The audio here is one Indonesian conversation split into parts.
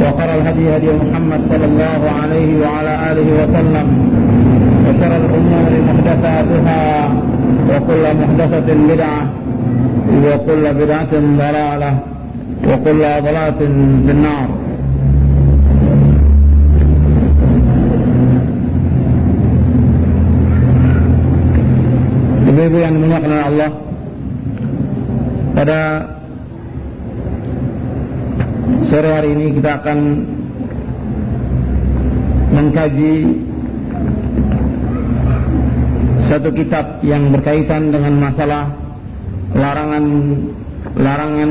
وقرأ الهدي هدي محمد صلى الله عليه وعلى آله وسلم. وشر الأمور محدثاتها وكل محدثة بدعة وكل بدعة ضلالة وكل ضلالة في النار. Ibu-ibu yang dimuliakan oleh Allah Pada sore hari ini kita akan mengkaji satu kitab yang berkaitan dengan masalah larangan larangan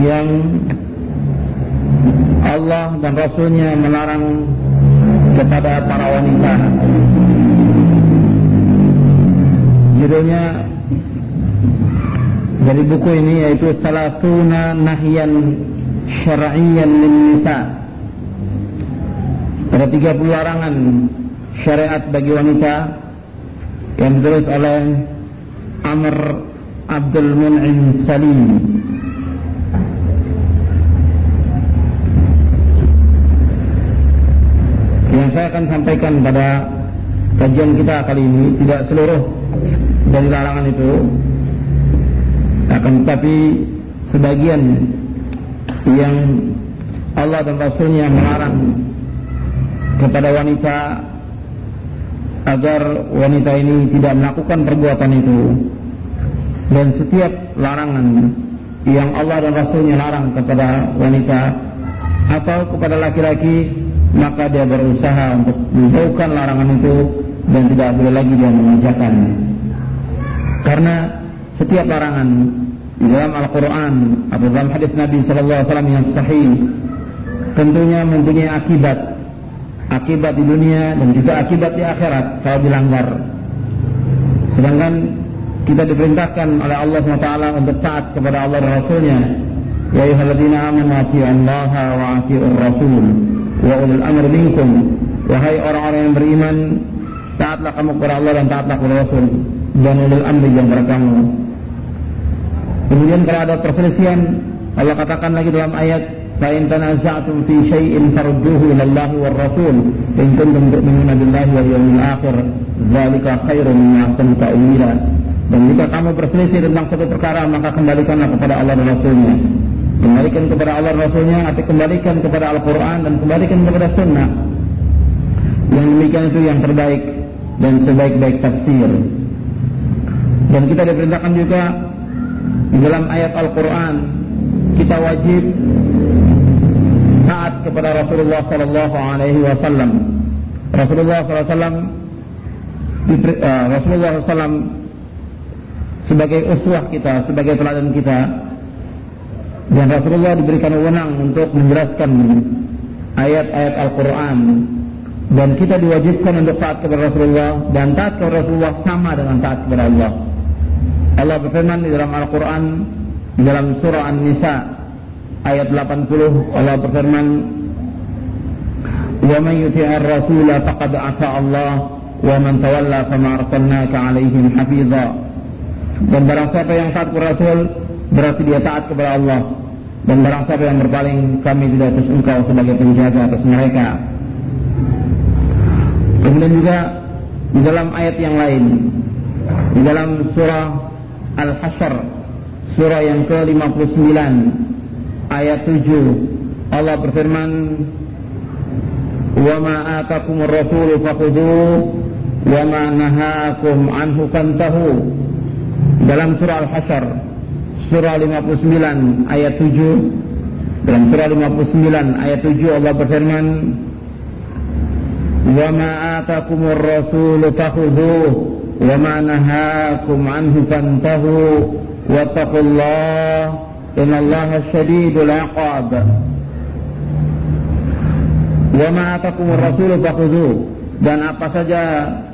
yang Allah dan Rasulnya melarang kepada para wanita. Judulnya dari buku ini yaitu Salatuna Nahyan Syara'iyyan lin Nisa. Ada 30 larangan syariat bagi wanita. Yang ditulis oleh Amr Abdul Mun'im Salim. Yang saya akan sampaikan pada kajian kita kali ini tidak seluruh dari larangan itu akan tetapi sebagian yang Allah dan Rasulnya melarang kepada wanita agar wanita ini tidak melakukan perbuatan itu. Dan setiap larangan yang Allah dan Rasulnya larang kepada wanita atau kepada laki-laki maka dia berusaha untuk menjauhkan larangan itu dan tidak boleh lagi dia mengerjakan karena setiap larangan di dalam Al-Quran atau dalam hadis Nabi Wasallam yang sahih tentunya mempunyai akibat akibat di dunia dan juga akibat di akhirat kalau dilanggar. Sedangkan kita diperintahkan oleh Allah SWT untuk taat kepada Allah dan Rasulnya. Ya ayyuhalladzina amanu atii'allaha wa atii'ur rasul wa ulil amri minkum. Wahai orang-orang yang beriman, taatlah kamu kepada Allah dan taatlah kepada Rasul dan ulil amri yang kamu. Kemudian kalau ada perselisihan, Allah katakan lagi dalam ayat فإن تنازعتم في شيء فردوه إلى الله والرسول إن كنتم تؤمنون بالله واليوم الآخر ذلك خير مما أحسن تأويلا dan jika kamu berselisih tentang satu perkara maka kembalikanlah kepada Allah dan Rasulnya kembalikan kepada Allah dan Rasulnya arti kembalikan kepada Al-Quran dan kembalikan kepada Sunnah yang demikian itu yang terbaik dan sebaik-baik tafsir dan kita diperintahkan juga di dalam ayat Al-Quran kita wajib taat kepada Rasulullah sallallahu alaihi wasallam. Rasulullah sallallahu wasallam Rasulullah sallallahu sebagai uswah kita, sebagai teladan kita. Dan Rasulullah diberikan wewenang untuk menjelaskan ayat-ayat Al-Qur'an dan kita diwajibkan untuk taat kepada Rasulullah dan taat kepada Rasulullah sama dengan taat kepada Allah. Allah berfirman di dalam Al-Qur'an di dalam surah An-Nisa ayat 80 Allah berfirman yuti'ir rasul faqad ata Allah wa man tawalla fama arsalnaka alaihim hafiza. Dan barang siapa yang taat kepada Rasul berarti dia taat kepada Allah. Dan barang siapa yang berpaling kami tidak atas engkau sebagai penjaga atas mereka. Kemudian juga di dalam ayat yang lain di dalam surah Al-Hasyr surah yang ke-59 ayat 7 Allah berfirman wa ma atakumur rasul wa ma nahakum anhu fantahu dalam surah Al-Hasyr surah 59 ayat 7 dalam surah 59 ayat 7 Allah berfirman wa ma atakumur rasul wa ma nahakum anhu fantahu wattaqullaha innallaha syadidul iqab wa ma atakumur rasul fakhudhuhu dan apa saja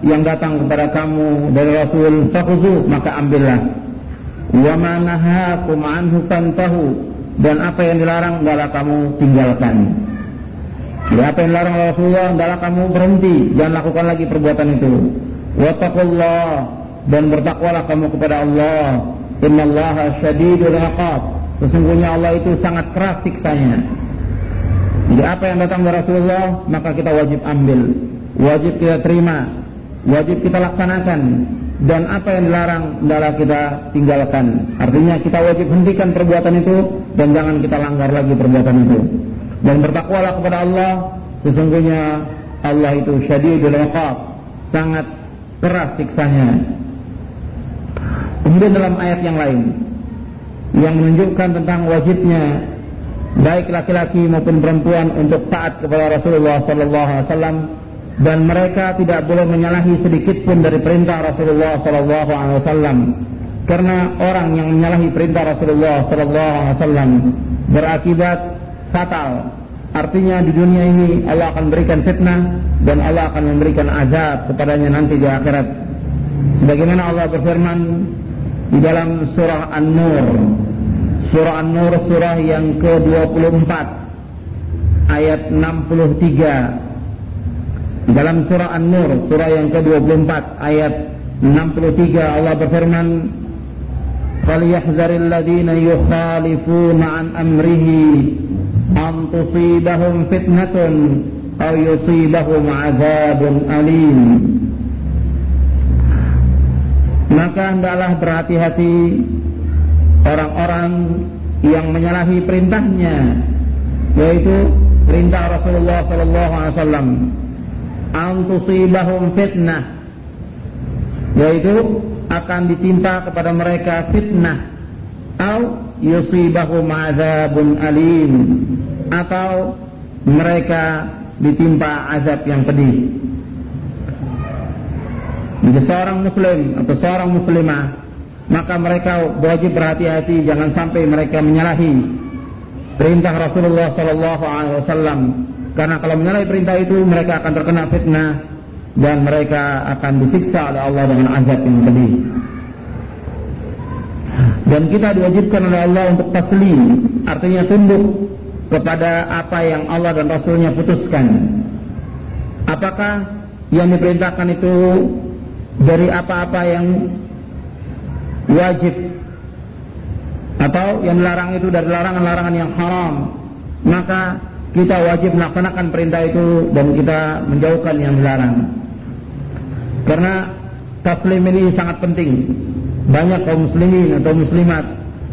yang datang kepada kamu dari Rasul fakhudhu maka ambillah. wa ma nahakum anhu fantahu dan apa yang dilarang adalah kamu tinggalkan. Dan apa yang dilarang Rasulullah adalah kamu berhenti. Jangan lakukan lagi perbuatan itu wattaqullah dan bertakwalah kamu kepada Allah. Innallaha syadidul iqab. Sesungguhnya Allah itu sangat keras siksanya. Jadi apa yang datang dari Rasulullah maka kita wajib ambil. Wajib kita terima, wajib kita laksanakan. Dan apa yang dilarang adalah kita tinggalkan. Artinya kita wajib hentikan perbuatan itu dan jangan kita langgar lagi perbuatan itu. Dan bertakwalah kepada Allah, sesungguhnya Allah itu syadidul iqab, sangat keras siksanya. Kemudian dalam ayat yang lain yang menunjukkan tentang wajibnya baik laki-laki maupun perempuan untuk taat kepada Rasulullah sallallahu alaihi wasallam dan mereka tidak boleh menyalahi sedikit pun dari perintah Rasulullah sallallahu alaihi wasallam karena orang yang menyalahi perintah Rasulullah sallallahu alaihi wasallam berakibat fatal artinya di dunia ini Allah akan berikan fitnah dan Allah akan memberikan azab kepadanya nanti di akhirat. Sebagaimana Allah berfirman di dalam surah An-Nur. Surah An-Nur surah yang ke-24 ayat 63 dalam surah An-Nur, surah yang ke-24 ayat 63 Allah berfirman, "Falyahdharil ladzina yukhalifuna an amrihi an tusibahum fitnatun aw yusibahum 'adzabun alim." Maka hendaklah berhati-hati orang-orang yang menyalahi perintahnya yaitu perintah Rasulullah sallallahu alaihi wasallam antusibahum fitnah yaitu akan ditimpa kepada mereka fitnah atau yusibahum azabun alim. Atau mereka ditimpa azab yang pedih. Jika seorang muslim atau seorang muslimah maka mereka wajib berhati-hati jangan sampai mereka menyalahi perintah Rasulullah sallallahu alaihi wasallam. Karena kalau menyalahi perintah itu mereka akan terkena fitnah dan mereka akan disiksa oleh Allah dengan azab yang pedih. Dan kita diwajibkan oleh Allah untuk taslim, artinya tunduk kepada apa yang Allah dan Rasulnya putuskan. Apakah yang diperintahkan itu dari apa-apa yang wajib atau yang dilarang itu dari larangan-larangan yang haram, maka kita wajib melaksanakan perintah itu dan kita menjauhkan yang dilarang. Karena taslim ini sangat penting. Banyak kaum muslimin atau muslimat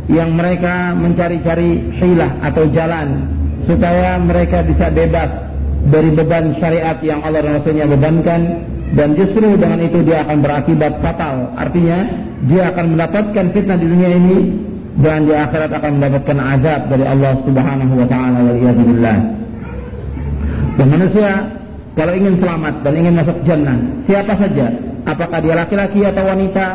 yang mereka mencari-cari hilah atau jalan supaya mereka bisa bebas dari beban syariat yang Allah dan Rasulnya bebankan. Dan justru dengan itu dia akan berakibat fatal. Artinya dia akan mendapatkan fitnah di dunia ini dan di akhirat akan mendapatkan azab dari Allah Subhanahu wa taala. Wal Dan manusia kalau ingin selamat dan ingin masuk jannah, siapa saja, apakah dia laki-laki atau wanita,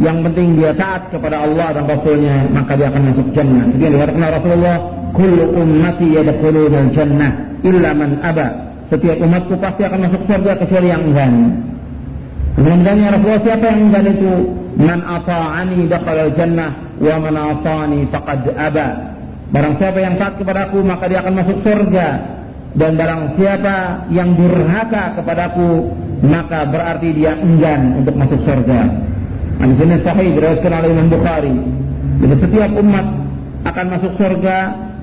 yang penting dia taat kepada Allah dan Rasulnya, maka dia akan masuk jannah. Jadi dikatakan Rasulullah, "Kullu ummati yadkhuluna jannah illa man aba." Setiap umatku pasti akan masuk surga kecuali yang enggan. Kemudian Rasulullah siapa yang enggan itu? Man ata'ani dakhala jannah wa man asani faqad aba. Barang siapa yang taat kepadaku maka dia akan masuk surga dan barang siapa yang durhaka kepadaku maka berarti dia enggan untuk masuk surga. Hadis sahih diriwayatkan oleh Imam Bukhari. Jadi setiap umat akan masuk surga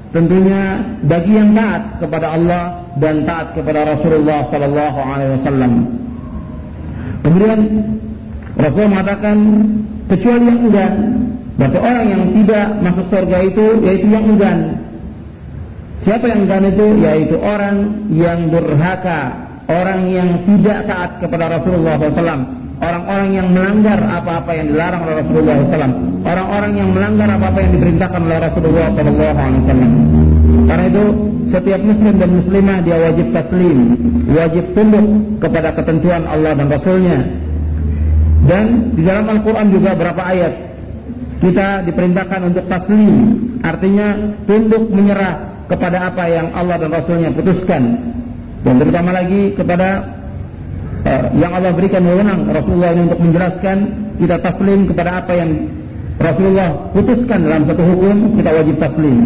tentunya bagi yang taat kepada Allah dan taat kepada Rasulullah sallallahu. Kemudian Rasul mengatakan kecuali yang enggan. Berarti orang yang tidak masuk surga itu yaitu yang enggan. Siapa yang enggan itu? Yaitu orang yang durhaka, orang yang tidak taat kepada Rasulullah SAW, orang-orang yang melanggar apa-apa yang dilarang oleh Rasulullah SAW, orang-orang yang melanggar apa-apa yang diperintahkan oleh Rasulullah SAW. Karena itu setiap muslim dan muslimah dia wajib taslim, wajib tunduk kepada ketentuan Allah dan Rasulnya. Dan di dalam Al-Quran juga berapa ayat kita diperintahkan untuk taslim, artinya tunduk menyerah kepada apa yang Allah dan Rasulnya putuskan dan terutama lagi kepada Eh, yang Allah berikan wewenang Rasulullah ini untuk menjelaskan kita taslim kepada apa yang Rasulullah putuskan dalam satu hukum kita wajib taslim.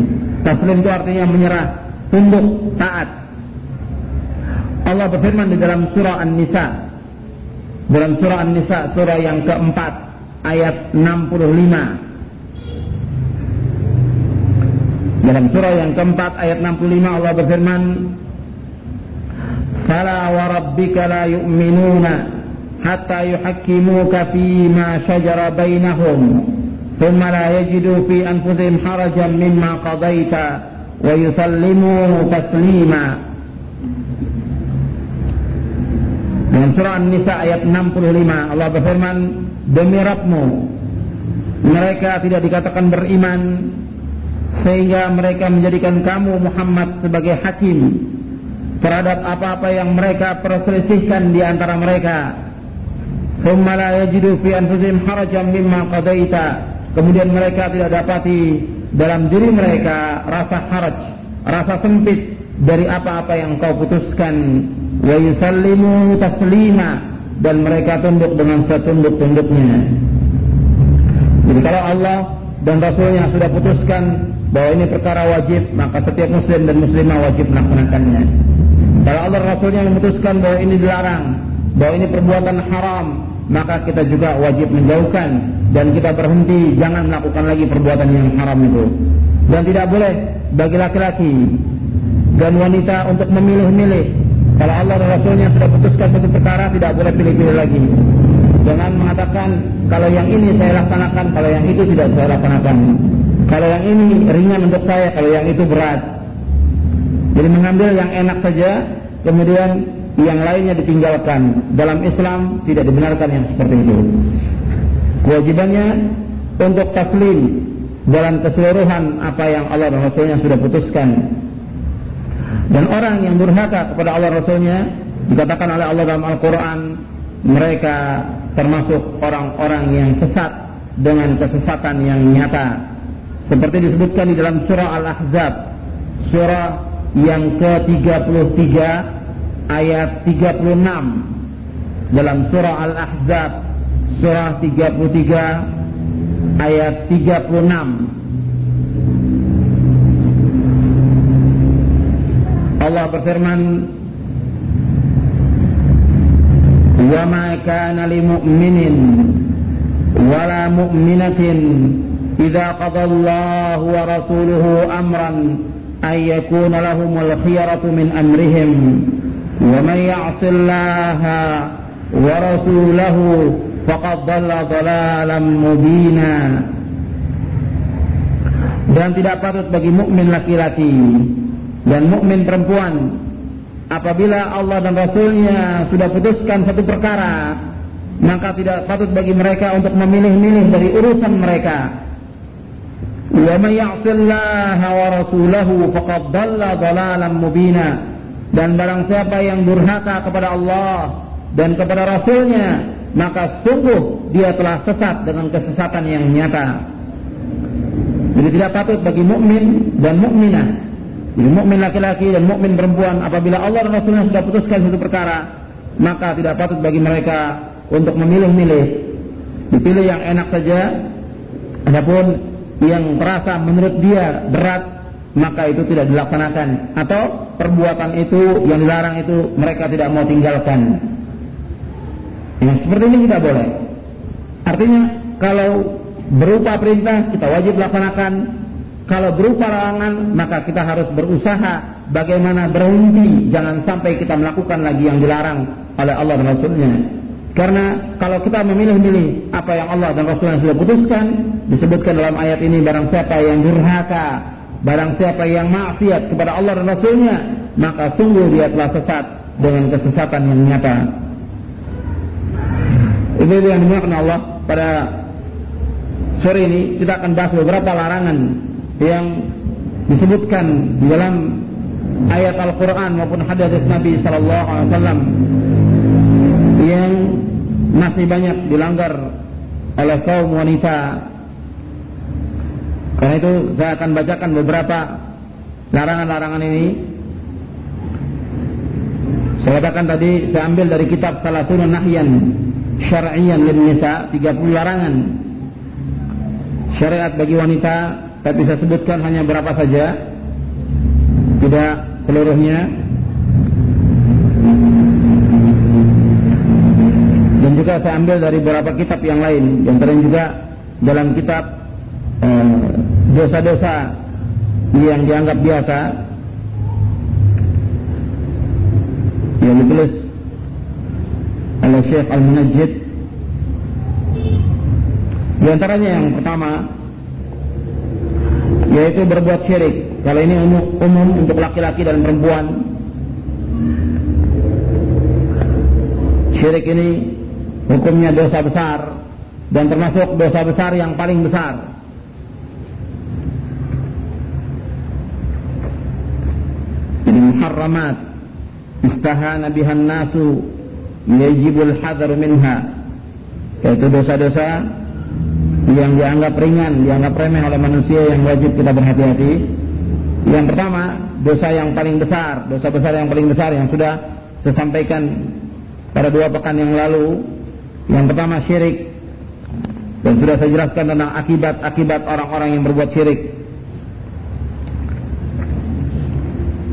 Taslim itu artinya menyerah tunduk taat. Allah berfirman di dalam surah An-Nisa. Dalam surah An-Nisa surah yang keempat ayat 65 dalam surah yang keempat ayat 65 Allah berfirman ربك لا يؤمنون حتى يحكموك فيما شَجَرَ بَيْنَهُمْ ثم لا يجدوا فِي أنفسهم حرجا مما قَضَيْتَ ويسلموا تسليما Dan surah An-Nisa ayat 65 Allah berfirman Demi Rabbimu Mereka tidak dikatakan beriman Sehingga mereka menjadikan kamu Muhammad sebagai hakim terhadap apa-apa yang mereka perselisihkan di antara mereka. Kemudian mereka tidak dapati dalam diri mereka rasa haraj, rasa sempit dari apa-apa yang kau putuskan. Wa yusallimu taslima dan mereka tunduk dengan setunduk-tunduknya. Jadi kalau Allah dan Rasulnya sudah putuskan bahwa ini perkara wajib, maka setiap muslim dan muslimah wajib melaksanakannya. Kalau Allah Rasulnya memutuskan bahwa ini dilarang, bahwa ini perbuatan haram, maka kita juga wajib menjauhkan dan kita berhenti jangan melakukan lagi perbuatan yang haram itu. Dan tidak boleh bagi laki-laki dan wanita untuk memilih-milih. Kalau Allah dan Rasulnya sudah putuskan satu perkara, tidak boleh pilih-pilih lagi. Jangan mengatakan kalau yang ini saya laksanakan, kalau yang itu tidak saya laksanakan. Kalau yang ini ringan untuk saya, kalau yang itu berat. Jadi mengambil yang enak saja, kemudian yang lainnya ditinggalkan. Dalam Islam tidak dibenarkan yang seperti itu. Kewajibannya untuk taslim dalam keseluruhan apa yang Allah Rasulnya sudah putuskan. Dan orang yang durhaka kepada Allah Rasulnya dikatakan oleh Allah dalam Al-Quran mereka termasuk orang-orang yang sesat dengan kesesatan yang nyata. Seperti disebutkan di dalam surah Al-Ahzab, surah yang ke-33 ayat 36 dalam surah Al-Ahzab surah 33 ayat 36 Allah berfirman wa ma kana lil mu'minin wala mu'minatin idza qada wa rasuluhu amran أن يكون لهم الخيرة من أمرهم ومن يعص الله ورسوله فقد ضل ضلالا مبينا dan tidak patut bagi mukmin laki-laki dan mukmin perempuan apabila Allah dan Rasulnya sudah putuskan satu perkara maka tidak patut bagi mereka untuk memilih-milih dari urusan mereka وَمَنْ يَعْصِ اللَّهَ وَرَسُولَهُ فَقَدْ ضَلَّ ضَلَالًا مُبِينًا dan barang siapa yang durhaka kepada Allah dan kepada Rasulnya maka sungguh dia telah sesat dengan kesesatan yang nyata jadi tidak patut bagi mukmin dan mukminah jadi mukmin laki-laki dan mukmin perempuan apabila Allah dan Rasulnya sudah putuskan satu perkara maka tidak patut bagi mereka untuk memilih-milih dipilih yang enak saja adapun yang terasa menurut dia berat maka itu tidak dilaksanakan atau perbuatan itu yang dilarang itu mereka tidak mau tinggalkan Yang seperti ini tidak boleh. Artinya kalau berupa perintah kita wajib laksanakan. Kalau berupa larangan maka kita harus berusaha bagaimana berhenti jangan sampai kita melakukan lagi yang dilarang oleh Allah dan Rasulnya. Karena kalau kita memilih-milih apa yang Allah dan Rasulnya sudah putuskan, disebutkan dalam ayat ini barang siapa yang durhaka, barang siapa yang maksiat kepada Allah dan Rasulnya, maka sungguh dia telah sesat dengan kesesatan yang nyata. Itu yang dimaksud Allah pada sore ini kita akan bahas beberapa larangan yang disebutkan di dalam ayat Al-Quran maupun hadis Nabi Sallallahu Alaihi Wasallam yang masih banyak dilanggar oleh kaum wanita. Karena itu saya akan bacakan beberapa larangan-larangan ini. Saya katakan tadi saya ambil dari kitab Salatun Nahyan Syar'iyan lin Nisa 30 larangan syariat bagi wanita tapi saya sebutkan hanya berapa saja tidak seluruhnya juga saya ambil dari beberapa kitab yang lain yang terang juga dalam kitab eh, dosa-dosa eh, yang dianggap biasa yang ditulis oleh Syekh Al-Munajjid di antaranya yang pertama yaitu berbuat syirik. Kalau ini umum, umum untuk laki-laki dan perempuan. Syirik ini hukumnya dosa besar dan termasuk dosa besar yang paling besar. Ini muharramat istahana bihan nasu yajibul hadar minha yaitu dosa-dosa yang dianggap ringan, dianggap remeh oleh manusia yang wajib kita berhati-hati. Yang pertama, dosa yang paling besar, dosa besar yang paling besar yang sudah saya sampaikan pada dua pekan yang lalu. Yang pertama syirik dan sudah saya jelaskan tentang akibat-akibat orang-orang yang berbuat syirik.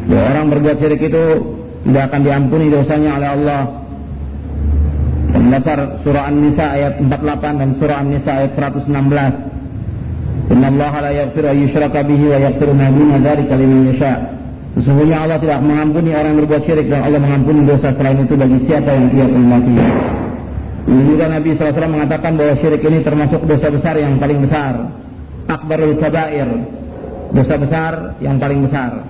Ya, orang berbuat syirik itu tidak akan diampuni dosanya oleh Allah dasar surah An-Nisa ayat 48 dan surah An-Nisa ayat 116. Inna Allah la yaghfiru an yushraka bihi wa yaghfiru ma duna dzalika liman yasha. Sesungguhnya Allah tidak mengampuni orang yang berbuat syirik dan Allah mengampuni dosa selain itu bagi siapa yang ia kehendaki. Juga Nabi SAW mengatakan bahwa syirik ini termasuk dosa besar yang paling besar. Akbarul kabair. Dosa besar yang paling besar.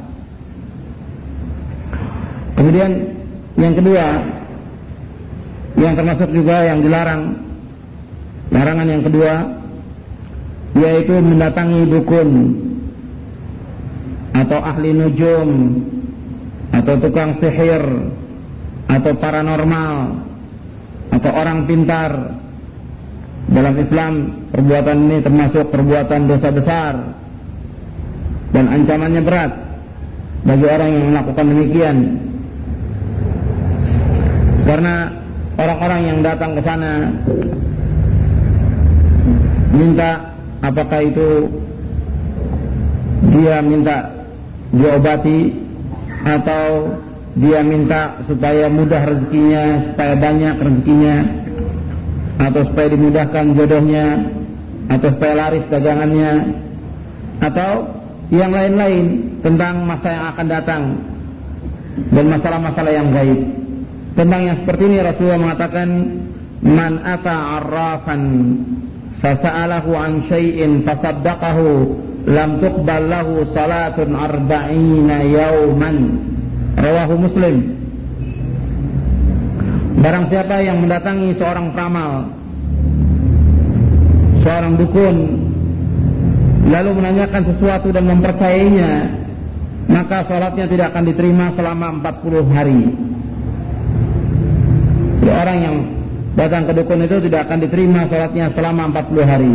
Kemudian yang kedua, yang termasuk juga yang dilarang larangan yang kedua yaitu mendatangi dukun atau ahli nujum atau tukang sihir atau paranormal atau orang pintar. Dalam Islam perbuatan ini termasuk perbuatan dosa besar. Dan ancamannya berat bagi orang yang melakukan demikian. Karena orang-orang yang datang ke sana minta apakah itu dia minta diobati atau dia minta supaya mudah rezekinya, supaya banyak rezekinya atau supaya dimudahkan jodohnya atau supaya laris dagangannya atau yang lain-lain tentang masa yang akan datang dan masalah-masalah yang gaib. Tentang yang seperti ini Rasulullah mengatakan man ata arrafan fasa'alahu an syai'in fasaddaqahu lam tuqbal lahu salatun arba'ina yauman rawahu muslim Barang siapa yang mendatangi seorang peramal seorang dukun lalu menanyakan sesuatu dan mempercayainya maka salatnya tidak akan diterima selama 40 hari orang yang datang ke dukun itu tidak akan diterima sholatnya selama 40 hari.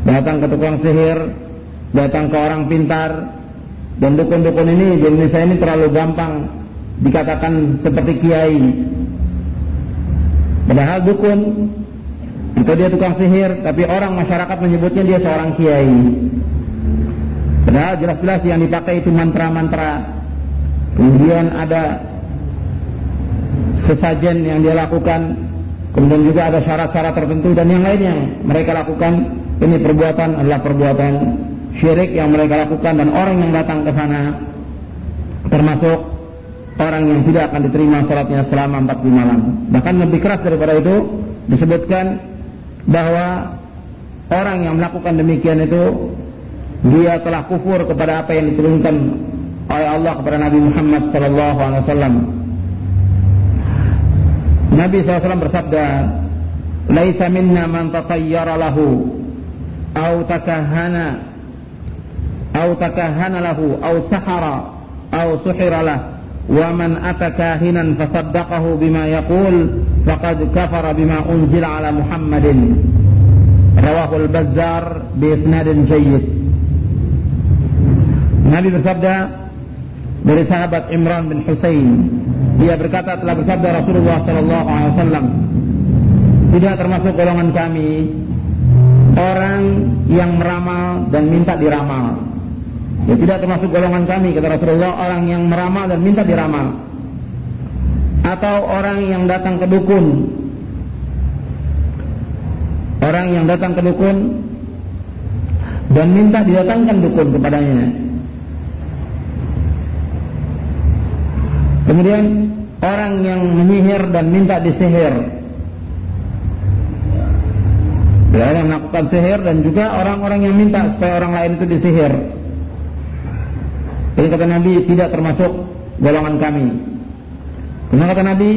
Datang ke tukang sihir, datang ke orang pintar, dan dukun-dukun ini di Indonesia ini terlalu gampang dikatakan seperti kiai. Padahal dukun itu dia tukang sihir, tapi orang masyarakat menyebutnya dia seorang kiai. Padahal jelas-jelas yang dipakai itu mantra-mantra. Kemudian ada sesajen yang dia lakukan, kemudian juga ada syarat-syarat tertentu dan yang lainnya mereka lakukan ini perbuatan adalah perbuatan syirik yang mereka lakukan dan orang yang datang ke sana termasuk orang yang tidak akan diterima salatnya selama 40 malam. Bahkan lebih keras daripada itu disebutkan bahwa orang yang melakukan demikian itu dia telah kufur kepada apa yang diturunkan oleh Allah kepada Nabi Muhammad wasallam. Nabi SAW bersabda, "Laisa minna man tatayyara lahu au takahana au takahana sahara au suhira lahu wa man ata kahinan fasaddaqahu bima yaqul faqad kafara bima unzila ala Muhammadin." Rawahu al-Bazzar bi isnadin jayyid. Nabi bersabda dari sahabat Imran bin Husain dia berkata telah bersabda Rasulullah sallallahu alaihi wasallam tidak termasuk golongan kami orang yang meramal dan minta diramal. Ya tidak termasuk golongan kami kata Rasulullah orang yang meramal dan minta diramal. Atau orang yang datang ke dukun. Orang yang datang ke dukun dan minta didatangkan dukun kepadanya. Kemudian orang yang menyihir dan minta disihir Ya, yang melakukan sihir dan juga orang-orang yang minta supaya orang lain itu disihir. Jadi kata Nabi tidak termasuk golongan kami. Karena kata Nabi,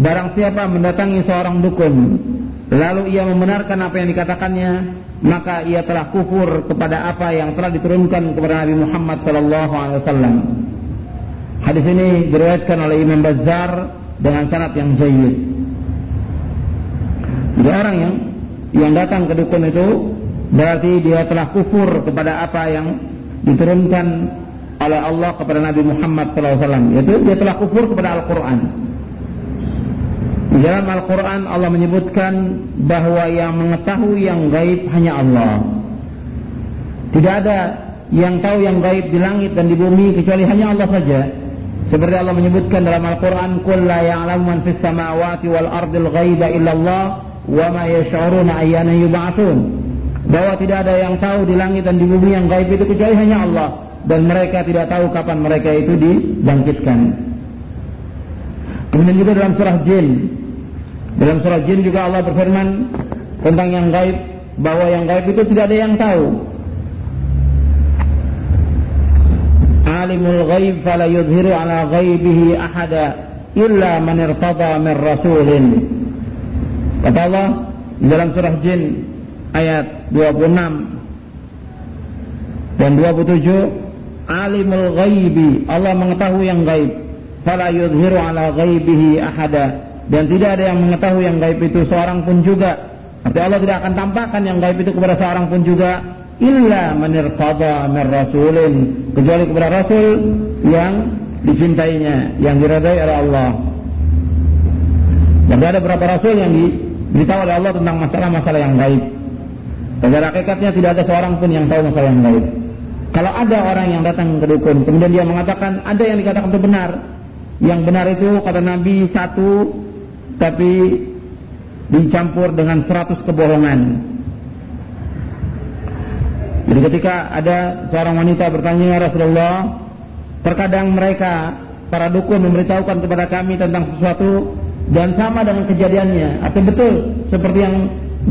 barang siapa mendatangi seorang dukun, lalu ia membenarkan apa yang dikatakannya, maka ia telah kufur kepada apa yang telah diturunkan kepada Nabi Muhammad SAW. Hadis ini diriwayatkan oleh Imam Bazzar dengan sanad yang jayid. Jadi orang yang yang datang ke dukun itu berarti dia telah kufur kepada apa yang diturunkan oleh Allah kepada Nabi Muhammad SAW yaitu dia telah kufur kepada Al-Quran. Di dalam Al-Quran Allah menyebutkan bahwa yang mengetahui yang gaib hanya Allah. Tidak ada yang tahu yang gaib di langit dan di bumi kecuali hanya Allah saja. Seperti Allah menyebutkan dalam Al-Quran Qul la ya'lamu man fis samawati wal ardil ghaiba illallah wa ma yash'uruna ayyana yub'atsun bahwa tidak ada yang tahu di langit dan di bumi yang gaib itu kecuali hanya Allah dan mereka tidak tahu kapan mereka itu dibangkitkan. Kemudian juga dalam surah Jin dalam surah Jin juga Allah berfirman tentang yang gaib bahwa yang gaib itu tidak ada yang tahu. Alimul ghaib fala yudhiru ala ghaibihi ahada illa man irtada min rasulin Kata Allah dalam surah Jin ayat 26 dan 27 Alimul ghaibi. Allah mengetahui yang gaib. Fala yudhiru ala ghaibihi ahada. Dan tidak ada yang mengetahui yang gaib itu seorang pun juga. Arti Allah tidak akan tampakkan yang gaib itu kepada seorang pun juga. Illa manirtada mir rasulin. Kecuali kepada rasul yang dicintainya yang diridai oleh Allah. Dan ada beberapa rasul yang di Beritahu oleh Allah tentang masalah-masalah yang gaib. Pada hakikatnya tidak ada seorang pun yang tahu masalah yang gaib. Kalau ada orang yang datang ke dukun, kemudian dia mengatakan ada yang dikatakan itu benar. Yang benar itu kata Nabi satu, tapi dicampur dengan seratus kebohongan. Jadi ketika ada seorang wanita bertanya ya Rasulullah, terkadang mereka para dukun memberitahukan kepada kami tentang sesuatu dan sama dengan kejadiannya atau betul seperti yang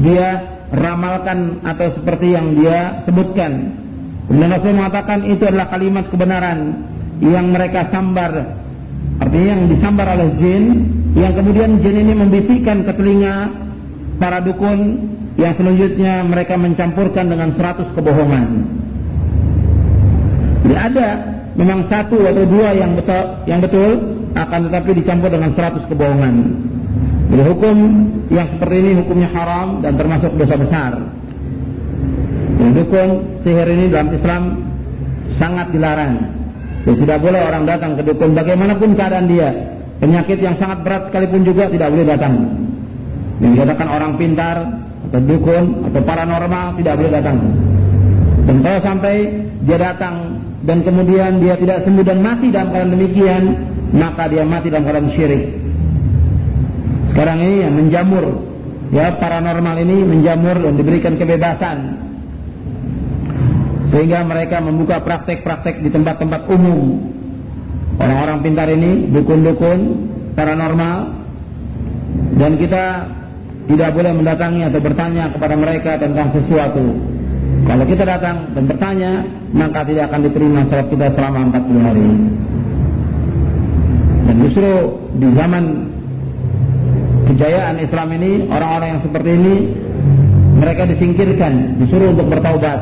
dia ramalkan atau seperti yang dia sebutkan. Kemudian Rasul mengatakan itu adalah kalimat kebenaran yang mereka sambar. Artinya yang disambar oleh jin yang kemudian jin ini membisikkan ke telinga para dukun yang selanjutnya mereka mencampurkan dengan seratus kebohongan. Jadi ada memang satu atau dua yang betul, yang betul akan tetapi dicampur dengan seratus kebohongan. Jadi hukum yang seperti ini hukumnya haram dan termasuk dosa besar. Hukum sihir ini dalam Islam sangat dilarang. Jadi tidak boleh orang datang ke dukun bagaimanapun keadaan dia. Penyakit yang sangat berat sekalipun juga tidak boleh datang. Yang dikatakan orang pintar atau dukun atau paranormal tidak boleh datang. Dan kalau sampai dia datang dan kemudian dia tidak sembuh dan mati dalam keadaan demikian, maka dia mati dalam keadaan syirik. sekarang ini yang menjamur ya paranormal ini menjamur dan diberikan kebebasan sehingga mereka membuka praktek-praktek di tempat-tempat umum orang-orang pintar ini dukun-dukun paranormal dan kita tidak boleh mendatangi atau bertanya kepada mereka tentang sesuatu. Kalau kita datang dan bertanya, maka tidak akan diterima salat kita selama 40 hari. Dan justru di zaman kejayaan Islam ini, orang-orang yang seperti ini mereka disingkirkan, disuruh untuk bertaubat.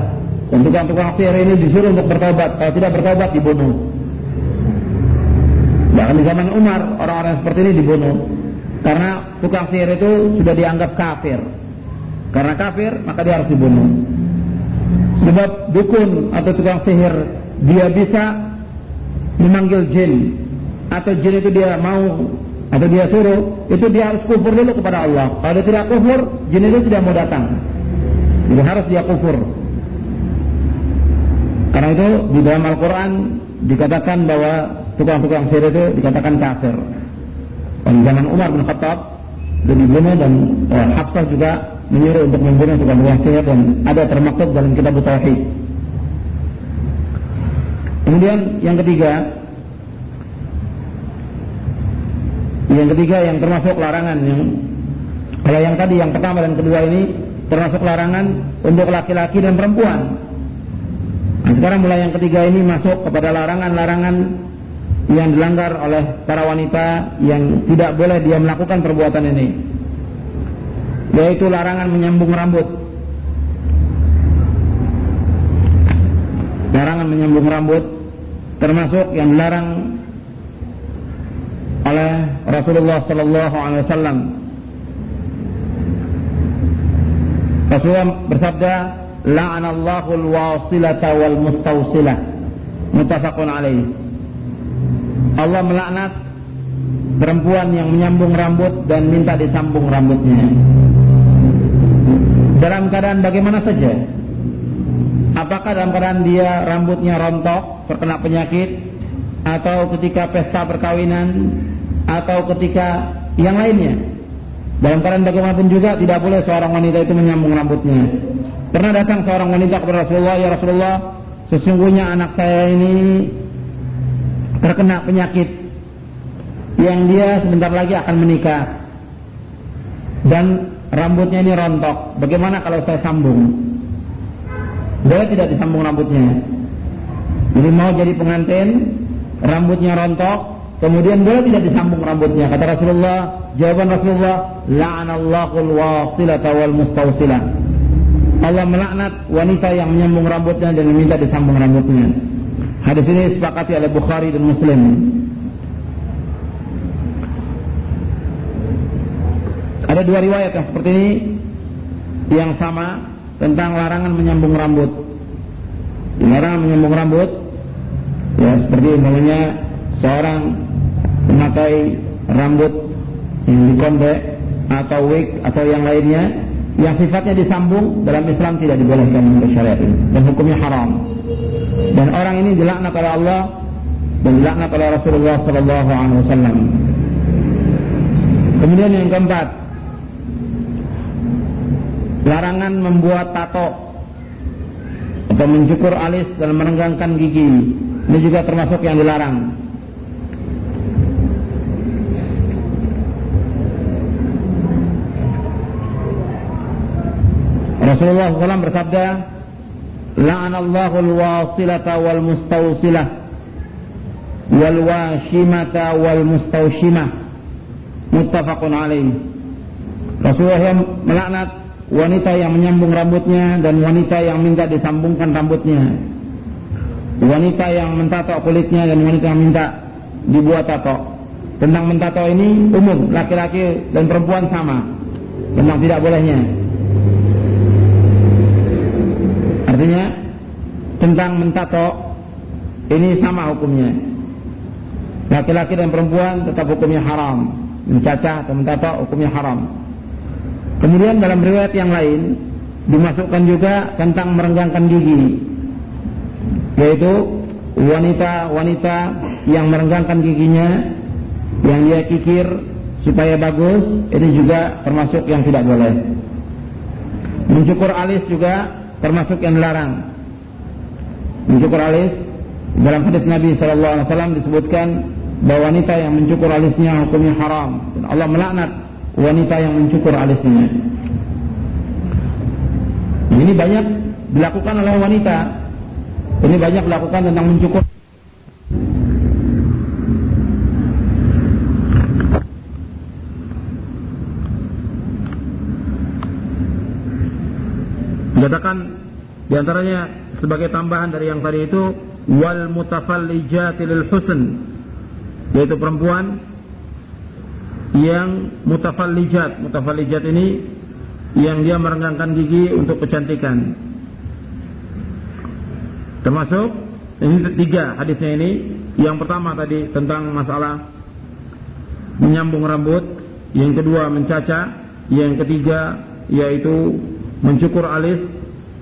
Dan tukang-tukang sihir ini disuruh untuk bertaubat. Kalau tidak bertaubat dibunuh. Bahkan di zaman Umar, orang-orang seperti ini dibunuh. Karena tukang sihir itu sudah dianggap kafir. Karena kafir, maka dia harus dibunuh. Sebab dukun atau tukang sihir dia bisa memanggil jin atau jin itu dia mau atau dia suruh, itu dia harus kufur dulu kepada Allah. Kalau dia tidak kufur, jin itu tidak mau datang. Jadi harus dia kufur. Karena itu di dalam Al-Quran dikatakan bahwa tukang-tukang sihir itu dikatakan kafir. Dan zaman Umar bin Khattab dan dibunuh dan eh, Hafsah juga menyuruh untuk membunuh tukang-tukang sihir dan ada termaktub dalam kitab Tauhid. Kemudian yang ketiga, yang ketiga yang termasuk larangan yang kalau yang tadi yang pertama dan kedua ini termasuk larangan untuk laki-laki dan perempuan. Nah, sekarang mulai yang ketiga ini masuk kepada larangan-larangan yang dilanggar oleh para wanita yang tidak boleh dia melakukan perbuatan ini. Yaitu larangan menyambung rambut. Larangan menyambung rambut termasuk yang dilarang oleh Rasulullah sallallahu alaihi wasallam. Rasulullah bersabda la'anallahu al-wasilata wal mustawsilah muttafaqun alaihi Allah melaknat perempuan yang menyambung rambut dan minta disambung rambutnya. Dalam keadaan bagaimana saja? Apakah dalam keadaan dia rambutnya rontok, terkena penyakit, atau ketika pesta perkawinan, atau ketika yang lainnya? Dalam keadaan bagaimanapun juga tidak boleh seorang wanita itu menyambung rambutnya. Pernah datang seorang wanita kepada Rasulullah, ya Rasulullah, sesungguhnya anak saya ini terkena penyakit yang dia sebentar lagi akan menikah dan rambutnya ini rontok. Bagaimana kalau saya sambung? Boleh tidak disambung rambutnya? Jadi mau jadi pengantin, rambutnya rontok, kemudian boleh tidak disambung rambutnya? Kata Rasulullah, jawaban Rasulullah, la'anallahul wasilata wal mustausilah. Allah melaknat wanita yang menyambung rambutnya dan meminta disambung rambutnya. Hadis ini disepakati oleh Bukhari dan Muslim. Ada dua riwayat yang seperti ini yang sama tentang larangan menyambung rambut. Larangan menyambung rambut ya seperti namanya seorang memakai rambut yang dikondek atau wig atau yang lainnya yang sifatnya disambung dalam Islam tidak dibolehkan menurut syariat ini dan hukumnya haram dan orang ini dilaknat oleh Allah dan dilaknat oleh Rasulullah sallallahu alaihi wasallam. Kemudian yang keempat, larangan membuat tato atau mencukur alis dan merenggangkan gigi. Ini juga termasuk yang dilarang. Rasulullah SAW bersabda, la'anallahu al-wasilata wal mustawsilah wal washimata wal mustawshimah muttafaqun alaih. Rasulullah yang melaknat wanita yang menyambung rambutnya dan wanita yang minta disambungkan rambutnya. Wanita yang mentato kulitnya dan wanita yang minta dibuat tato tentang mentato ini umum laki-laki dan perempuan sama. Tentang tidak bolehnya Artinya tentang mentato ini sama hukumnya. Laki-laki dan perempuan tetap hukumnya haram. Mencacah atau mentato hukumnya haram. Kemudian dalam riwayat yang lain dimasukkan juga tentang merenggangkan gigi. Yaitu wanita-wanita yang merenggangkan giginya yang dia kikir supaya bagus ini juga termasuk yang tidak boleh. Mencukur alis juga termasuk yang dilarang. Mencukur alis dalam hadis Nabi sallallahu alaihi wasallam disebutkan bahwa wanita yang mencukur alisnya hukumnya haram dan Allah melaknat wanita yang mencukur alisnya. Ini banyak dilakukan oleh wanita. Ini banyak dilakukan tentang mencukur Dikatakan di antaranya sebagai tambahan dari yang tadi itu wal mutafallijati lil husn yaitu perempuan yang mutafallijat. Mutafallijat ini yang dia merenggangkan gigi untuk kecantikan. Termasuk ini tiga hadisnya ini. Yang pertama tadi tentang masalah menyambung rambut yang kedua mencaca yang ketiga yaitu mencukur alis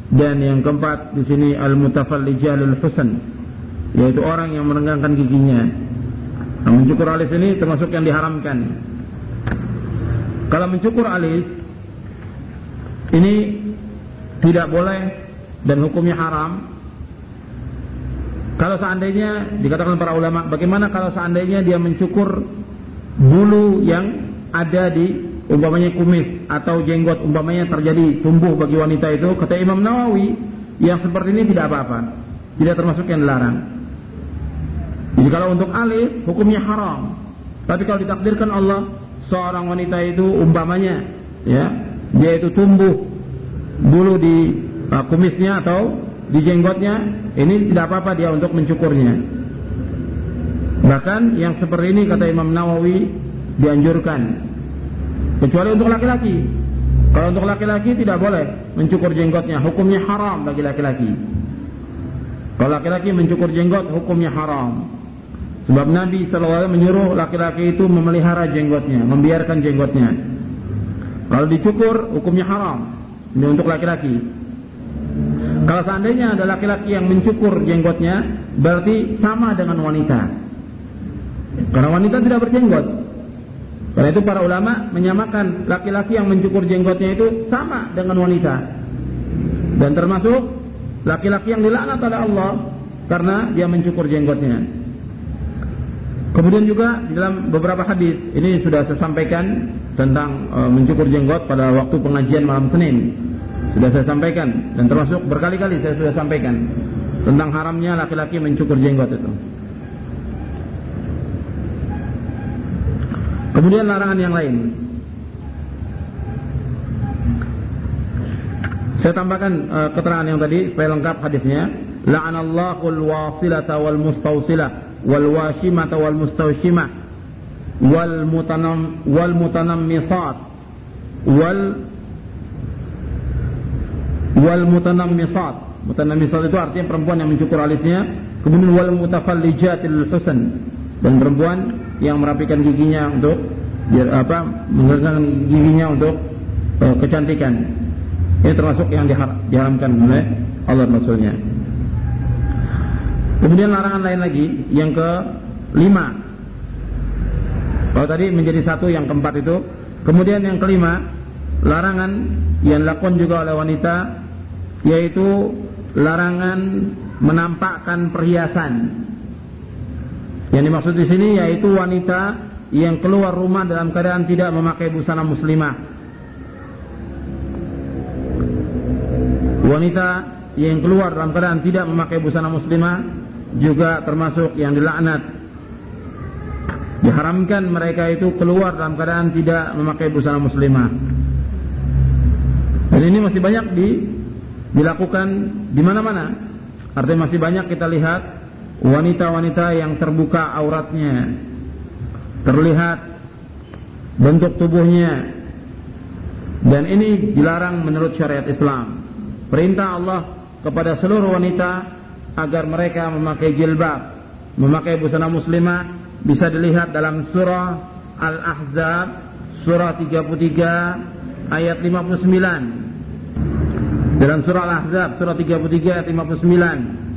dan yang keempat di sini al-mutafallijalul husn yaitu orang yang merenggangkan giginya. Nah, mencukur alis ini termasuk yang diharamkan. Kalau mencukur alis ini tidak boleh dan hukumnya haram. Kalau seandainya dikatakan para ulama, bagaimana kalau seandainya dia mencukur bulu yang ada di umpamanya kumis atau jenggot umpamanya terjadi tumbuh bagi wanita itu kata Imam Nawawi yang seperti ini tidak apa-apa. Tidak termasuk yang dilarang. Jadi kalau untuk alis hukumnya haram. Tapi kalau ditakdirkan Allah seorang wanita itu umpamanya ya dia itu tumbuh bulu di uh, kumisnya atau di jenggotnya ini tidak apa-apa dia untuk mencukurnya. Bahkan yang seperti ini kata Imam Nawawi dianjurkan kecuali untuk laki-laki. Kalau untuk laki-laki tidak boleh mencukur jenggotnya, hukumnya haram bagi laki-laki. Kalau laki-laki mencukur jenggot, hukumnya haram. Sebab Nabi SAW menyuruh laki-laki itu memelihara jenggotnya, membiarkan jenggotnya. Kalau dicukur, hukumnya haram. Ini untuk laki-laki. Kalau seandainya ada laki-laki yang mencukur jenggotnya, berarti sama dengan wanita. Karena wanita tidak berjenggot. Karena itu para ulama menyamakan laki-laki yang mencukur jenggotnya itu sama dengan wanita. Dan termasuk laki-laki yang dilaknat oleh Allah karena dia mencukur jenggotnya. Kemudian juga di dalam beberapa hadis ini sudah saya sampaikan tentang e, mencukur jenggot pada waktu pengajian malam Senin. Sudah saya sampaikan dan termasuk berkali-kali saya sudah sampaikan tentang haramnya laki-laki mencukur jenggot itu. Kemudian larangan yang lain. Saya tambahkan uh, keterangan yang tadi supaya lengkap hadisnya. La'anallahu al-wasilata wal mustawsilah wal washimata wal mustawshimah wal mutanam wal mutanammisat wal wal mutanammisat. Mutanammisat itu artinya perempuan yang mencukur alisnya, kemudian wal mutafallijatil husn dan perempuan yang merapikan giginya untuk apa menggunakan giginya untuk uh, kecantikan. Ini termasuk yang dihar diharamkan oleh Allah Rasulnya. Kemudian larangan lain lagi yang ke lima kalau tadi menjadi satu yang keempat itu. Kemudian yang kelima larangan yang dilakukan juga oleh wanita yaitu larangan menampakkan perhiasan yang dimaksud di sini yaitu wanita yang keluar rumah dalam keadaan tidak memakai busana muslimah. Wanita yang keluar dalam keadaan tidak memakai busana muslimah juga termasuk yang dilaknat. Diharamkan mereka itu keluar dalam keadaan tidak memakai busana muslimah. Dan ini masih banyak di, dilakukan di mana-mana. Artinya masih banyak kita lihat wanita-wanita yang terbuka auratnya terlihat bentuk tubuhnya dan ini dilarang menurut syariat Islam. Perintah Allah kepada seluruh wanita agar mereka memakai jilbab memakai busana muslimah bisa dilihat dalam surah Al-Ahzab surah 33 ayat 59 dalam surah Al-Ahzab surah 33 ayat 59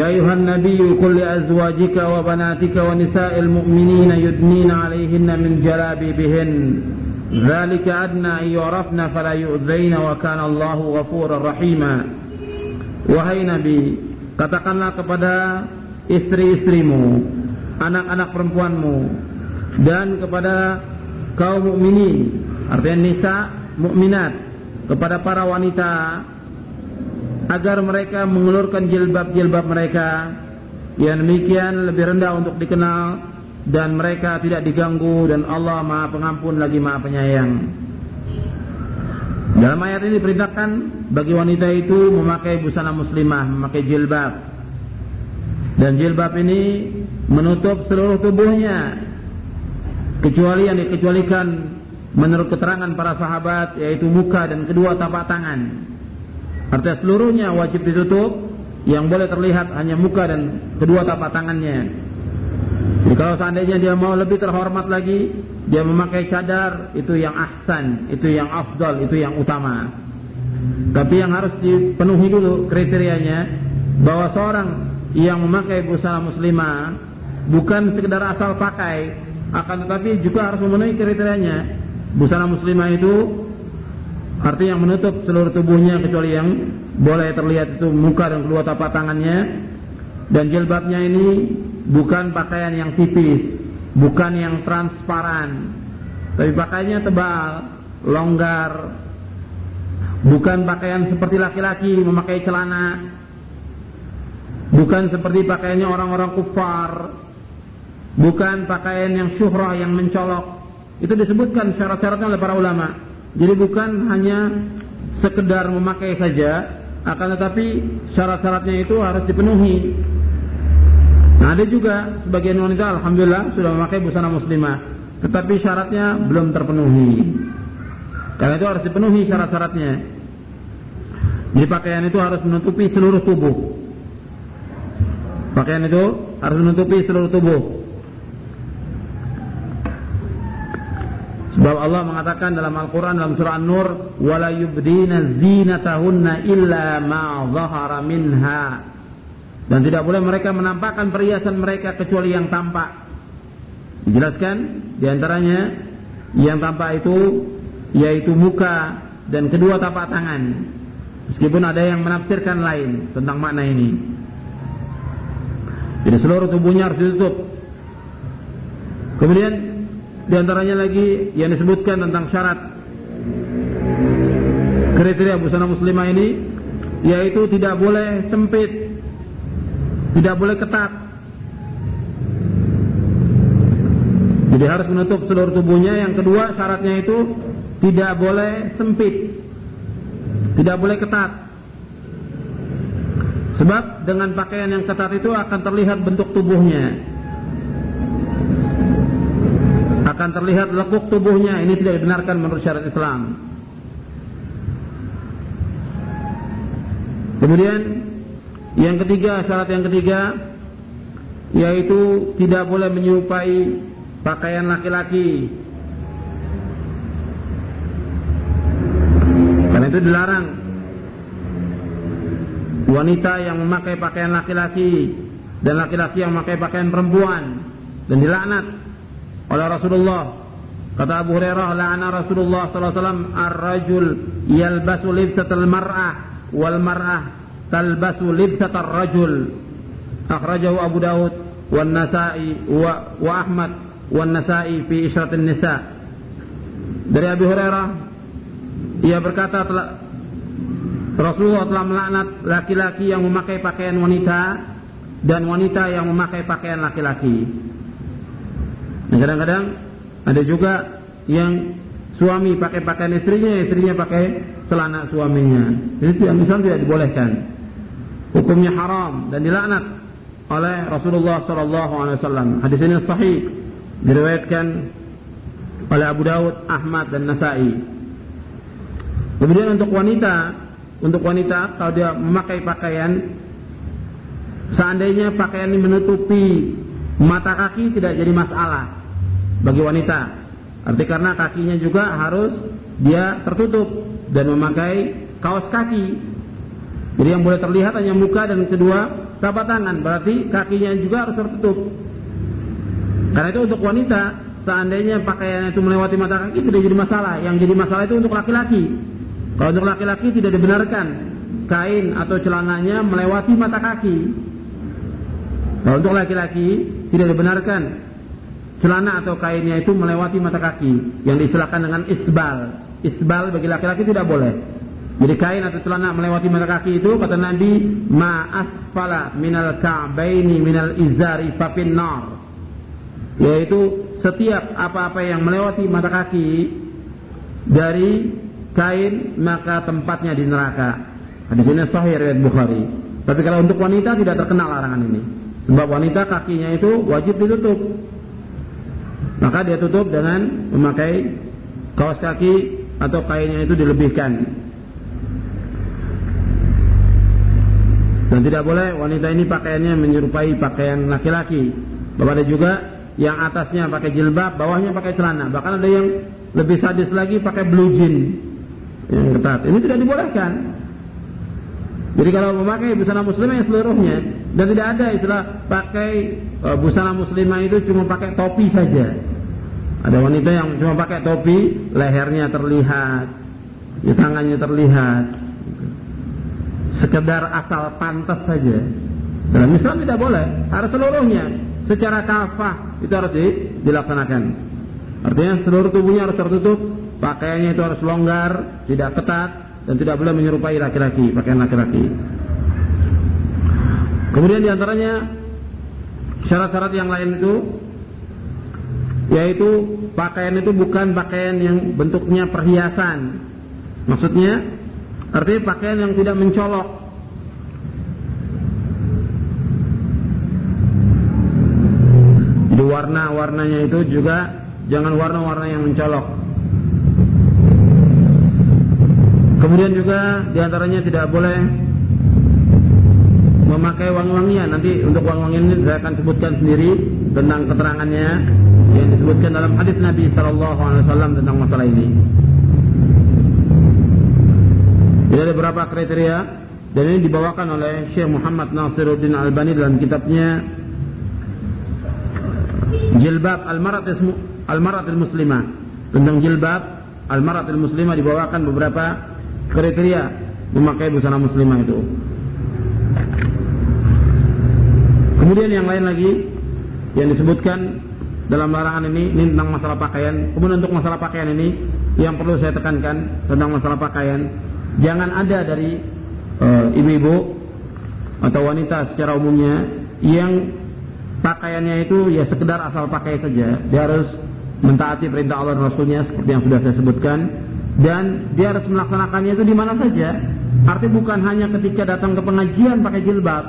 يا أيها النبي قل لأزواجك وبناتك ونساء المؤمنين يدنين عليهن من جلابيبهن ذلك أدنى أن يعرفن فلا يؤذين وكان الله غفورا رحيما Wahai Nabi, katakanlah kepada istri-istrimu, anak-anak perempuanmu, dan kepada kaum mukminin, artinya nisa mukminat, kepada para wanita agar mereka mengulurkan jilbab-jilbab mereka yang demikian lebih rendah untuk dikenal dan mereka tidak diganggu dan Allah Maha Pengampun lagi Maha Penyayang. Dalam ayat ini diperintahkan bagi wanita itu memakai busana muslimah, memakai jilbab. Dan jilbab ini menutup seluruh tubuhnya kecuali yang dikecualikan menurut keterangan para sahabat yaitu muka dan kedua tapak tangan. Artinya seluruhnya wajib ditutup, yang boleh terlihat hanya muka dan kedua tapak tangannya. Jadi kalau seandainya dia mau lebih terhormat lagi, dia memakai cadar, itu yang ahsan, itu yang afdal, itu yang utama. Tapi yang harus dipenuhi dulu kriterianya, bahwa seorang yang memakai busana muslimah, bukan sekedar asal pakai, akan tetapi juga harus memenuhi kriterianya. Busana muslimah itu Artinya yang menutup seluruh tubuhnya kecuali yang boleh terlihat itu muka dan kedua tapak tangannya. Dan jilbabnya ini bukan pakaian yang tipis, bukan yang transparan, tapi pakaiannya tebal, longgar. Bukan pakaian seperti laki-laki memakai celana. Bukan seperti pakaiannya orang-orang kufar. Bukan pakaian yang syuhrah yang mencolok. Itu disebutkan syarat-syaratnya oleh para ulama. Jadi bukan hanya sekedar memakai saja, akan tetapi syarat-syaratnya itu harus dipenuhi. Nah, ada juga sebagian wanita alhamdulillah sudah memakai busana muslimah, tetapi syaratnya belum terpenuhi. Karena itu harus dipenuhi syarat-syaratnya. Jadi pakaian itu harus menutupi seluruh tubuh. Pakaian itu harus menutupi seluruh tubuh. Sebab Allah mengatakan dalam Al-Quran dalam surah An-Nur, "Wala yubdina zinatahunna illa ma zahara minha." Dan tidak boleh mereka menampakkan perhiasan mereka kecuali yang tampak. Dijelaskan di antaranya yang tampak itu yaitu muka dan kedua tapak tangan. Meskipun ada yang menafsirkan lain tentang makna ini. Jadi seluruh tubuhnya harus ditutup. Kemudian di antaranya lagi yang disebutkan tentang syarat kriteria busana muslimah ini yaitu tidak boleh sempit, tidak boleh ketat. Jadi harus menutup seluruh tubuhnya. Yang kedua syaratnya itu tidak boleh sempit, tidak boleh ketat. Sebab dengan pakaian yang ketat itu akan terlihat bentuk tubuhnya. Akan terlihat lekuk tubuhnya. Ini tidak dibenarkan menurut syariat Islam. Kemudian yang ketiga syarat yang ketiga yaitu tidak boleh menyerupai pakaian laki-laki. Karena itu dilarang. Wanita yang memakai pakaian laki-laki dan laki-laki yang memakai pakaian perempuan dan dilaknat oleh Rasulullah. Kata Abu Hurairah, la'ana Rasulullah sallallahu alaihi wasallam ar-rajul yalbasu libsatal mar'ah wal mar'ah talbasu libsatar rajul. Akhrajahu Abu Dawud wan Nasa'i wa, wa Ahmad wan Nasa'i fi Isyratin Nisa. Dari Abu Hurairah ia berkata telah Rasulullah telah melaknat laki-laki yang memakai pakaian wanita dan wanita yang memakai pakaian laki-laki. Nah, kadang-kadang ada juga yang suami pakai pakaian istrinya, istrinya pakai celana suaminya. Itu yang misal tidak dibolehkan. Hukumnya haram dan dilaknat oleh Rasulullah sallallahu alaihi wasallam. Hadis ini sahih diriwayatkan oleh Abu Daud, Ahmad dan Nasai. Kemudian untuk wanita, untuk wanita kalau dia memakai pakaian seandainya pakaian ini menutupi mata kaki tidak jadi masalah bagi wanita. Arti karena kakinya juga harus dia tertutup dan memakai kaos kaki. Jadi yang boleh terlihat hanya muka dan kedua telapak tangan, berarti kakinya juga harus tertutup. Karena itu untuk wanita, seandainya pakaian itu melewati mata kaki tidak jadi masalah. Yang jadi masalah itu untuk laki-laki. Kalau untuk laki-laki tidak dibenarkan kain atau celananya melewati mata kaki. Kalau untuk laki-laki tidak dibenarkan celana atau kainnya itu melewati mata kaki yang diistilahkan dengan isbal. Isbal bagi laki-laki tidak boleh. Jadi kain atau celana melewati mata kaki itu kata Nabi ma asfala minal ka'baini minal izari fafin nar. Yaitu setiap apa-apa yang melewati mata kaki dari kain maka tempatnya di neraka. Hadis ini sahih riwayat Bukhari. Tapi kalau untuk wanita tidak terkenal larangan ini. Sebab wanita kakinya itu wajib ditutup. Maka dia tutup dengan memakai kaos kaki atau kainnya itu dilebihkan. Dan tidak boleh wanita ini pakaiannya menyerupai pakaian laki-laki. Bahwa ada juga yang atasnya pakai jilbab, bawahnya pakai celana. Bahkan ada yang lebih sadis lagi pakai blue jean yang ketat. Ini tidak dibolehkan. Jadi kalau memakai busana muslimah yang seluruhnya dan tidak ada istilah pakai uh, busana muslimah itu cuma pakai topi saja. Ada wanita yang cuma pakai topi, lehernya terlihat, di tangannya terlihat, sekedar asal pantas saja. Dalam Islam tidak boleh, harus seluruhnya secara kafah itu harus dilaksanakan. Artinya seluruh tubuhnya harus tertutup, pakaiannya itu harus longgar, tidak ketat dan tidak boleh menyerupai laki-laki, pakaian laki-laki. Kemudian di antaranya syarat-syarat yang lain itu yaitu pakaian itu bukan pakaian yang bentuknya perhiasan. Maksudnya Artinya pakaian yang tidak mencolok. Jadi warna-warnanya itu juga jangan warna-warna yang mencolok. Kemudian juga di antaranya tidak boleh memakai wangi-wangian. Nanti untuk wangi-wangian ini saya akan sebutkan sendiri tentang keterangannya yang disebutkan dalam hadis Nabi Shallallahu Alaihi Wasallam tentang masalah ini. Jadi ada beberapa kriteria dan ini dibawakan oleh Syekh Muhammad Nasiruddin Albani dalam kitabnya Jilbab Al-Marat Al-Muslimah tentang jilbab Al-Marat Al-Muslimah dibawakan beberapa kriteria memakai busana muslimah itu. Kemudian yang lain lagi yang disebutkan dalam larangan ini ini tentang masalah pakaian. Kemudian untuk masalah pakaian ini yang perlu saya tekankan tentang masalah pakaian Jangan ada dari eh, ibu-ibu uh, atau wanita secara umumnya yang pakaiannya itu ya sekedar asal pakai saja. Dia harus mentaati perintah Allah dan Rasulnya seperti yang sudah saya sebutkan dan dia harus melaksanakannya itu di mana saja. Artinya bukan hanya ketika datang ke pengajian pakai jilbab.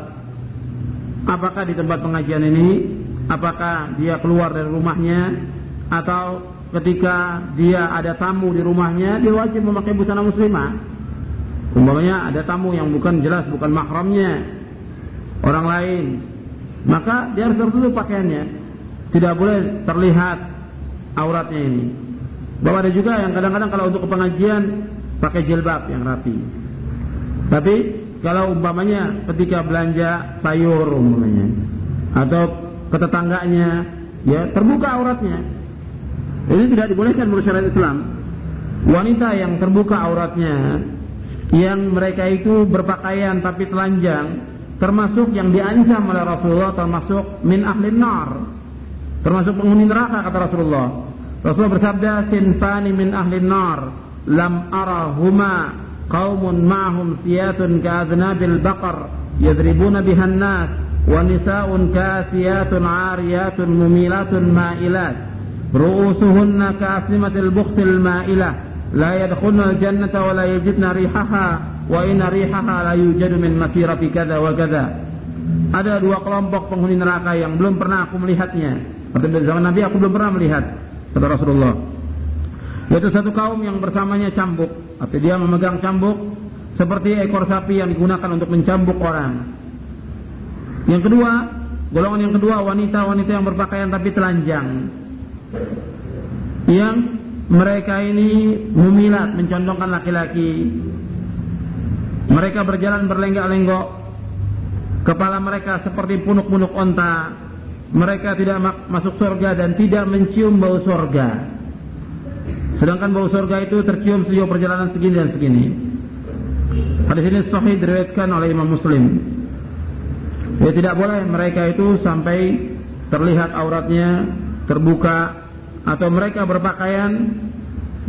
Apakah di tempat pengajian ini, apakah dia keluar dari rumahnya atau ketika dia ada tamu di rumahnya, dia wajib memakai busana muslimah. Umpamanya ada tamu yang bukan jelas bukan mahramnya orang lain, maka dia harus tertutup pakaiannya. Tidak boleh terlihat auratnya ini. Bahwa ada juga yang kadang-kadang kalau untuk pengajian pakai jilbab yang rapi. Tapi kalau umpamanya ketika belanja sayur umpamanya atau ke tetangganya ya terbuka auratnya. Ini tidak dibolehkan menurut syariat Islam. Wanita yang terbuka auratnya yang mereka itu berpakaian tapi telanjang termasuk yang diancam oleh Rasulullah termasuk min ahli nar termasuk penghuni neraka kata Rasulullah Rasulullah bersabda sinfani min ahli nar lam arahuma baqar yadribuna bihan nas wa nisa'un kasiyatun 'ariyatun mumilatun ma'ilat ru'usuhunna ka'aslimatil bukhtil ma'ilah la yadkhulna al-jannata wa la yajidna rihaha wa inna rihaha la yujadu min masirati kadza wa kadza. Ada dua kelompok penghuni neraka yang belum pernah aku melihatnya. Pada zaman Nabi aku belum pernah melihat kata Rasulullah. Yaitu satu kaum yang bersamanya cambuk, atau dia memegang cambuk seperti ekor sapi yang digunakan untuk mencambuk orang. Yang kedua, golongan yang kedua wanita-wanita yang berpakaian tapi telanjang. Yang mereka ini memilat, mencondongkan laki-laki. Mereka berjalan berlenggak-lenggok kepala mereka seperti punuk-punuk onta, mereka tidak masuk surga dan tidak mencium bau surga. Sedangkan bau surga itu tercium sejauh perjalanan segini dan segini. Hadis ini sahih diriwayatkan oleh Imam Muslim. Ya tidak boleh mereka itu sampai terlihat auratnya terbuka atau mereka berpakaian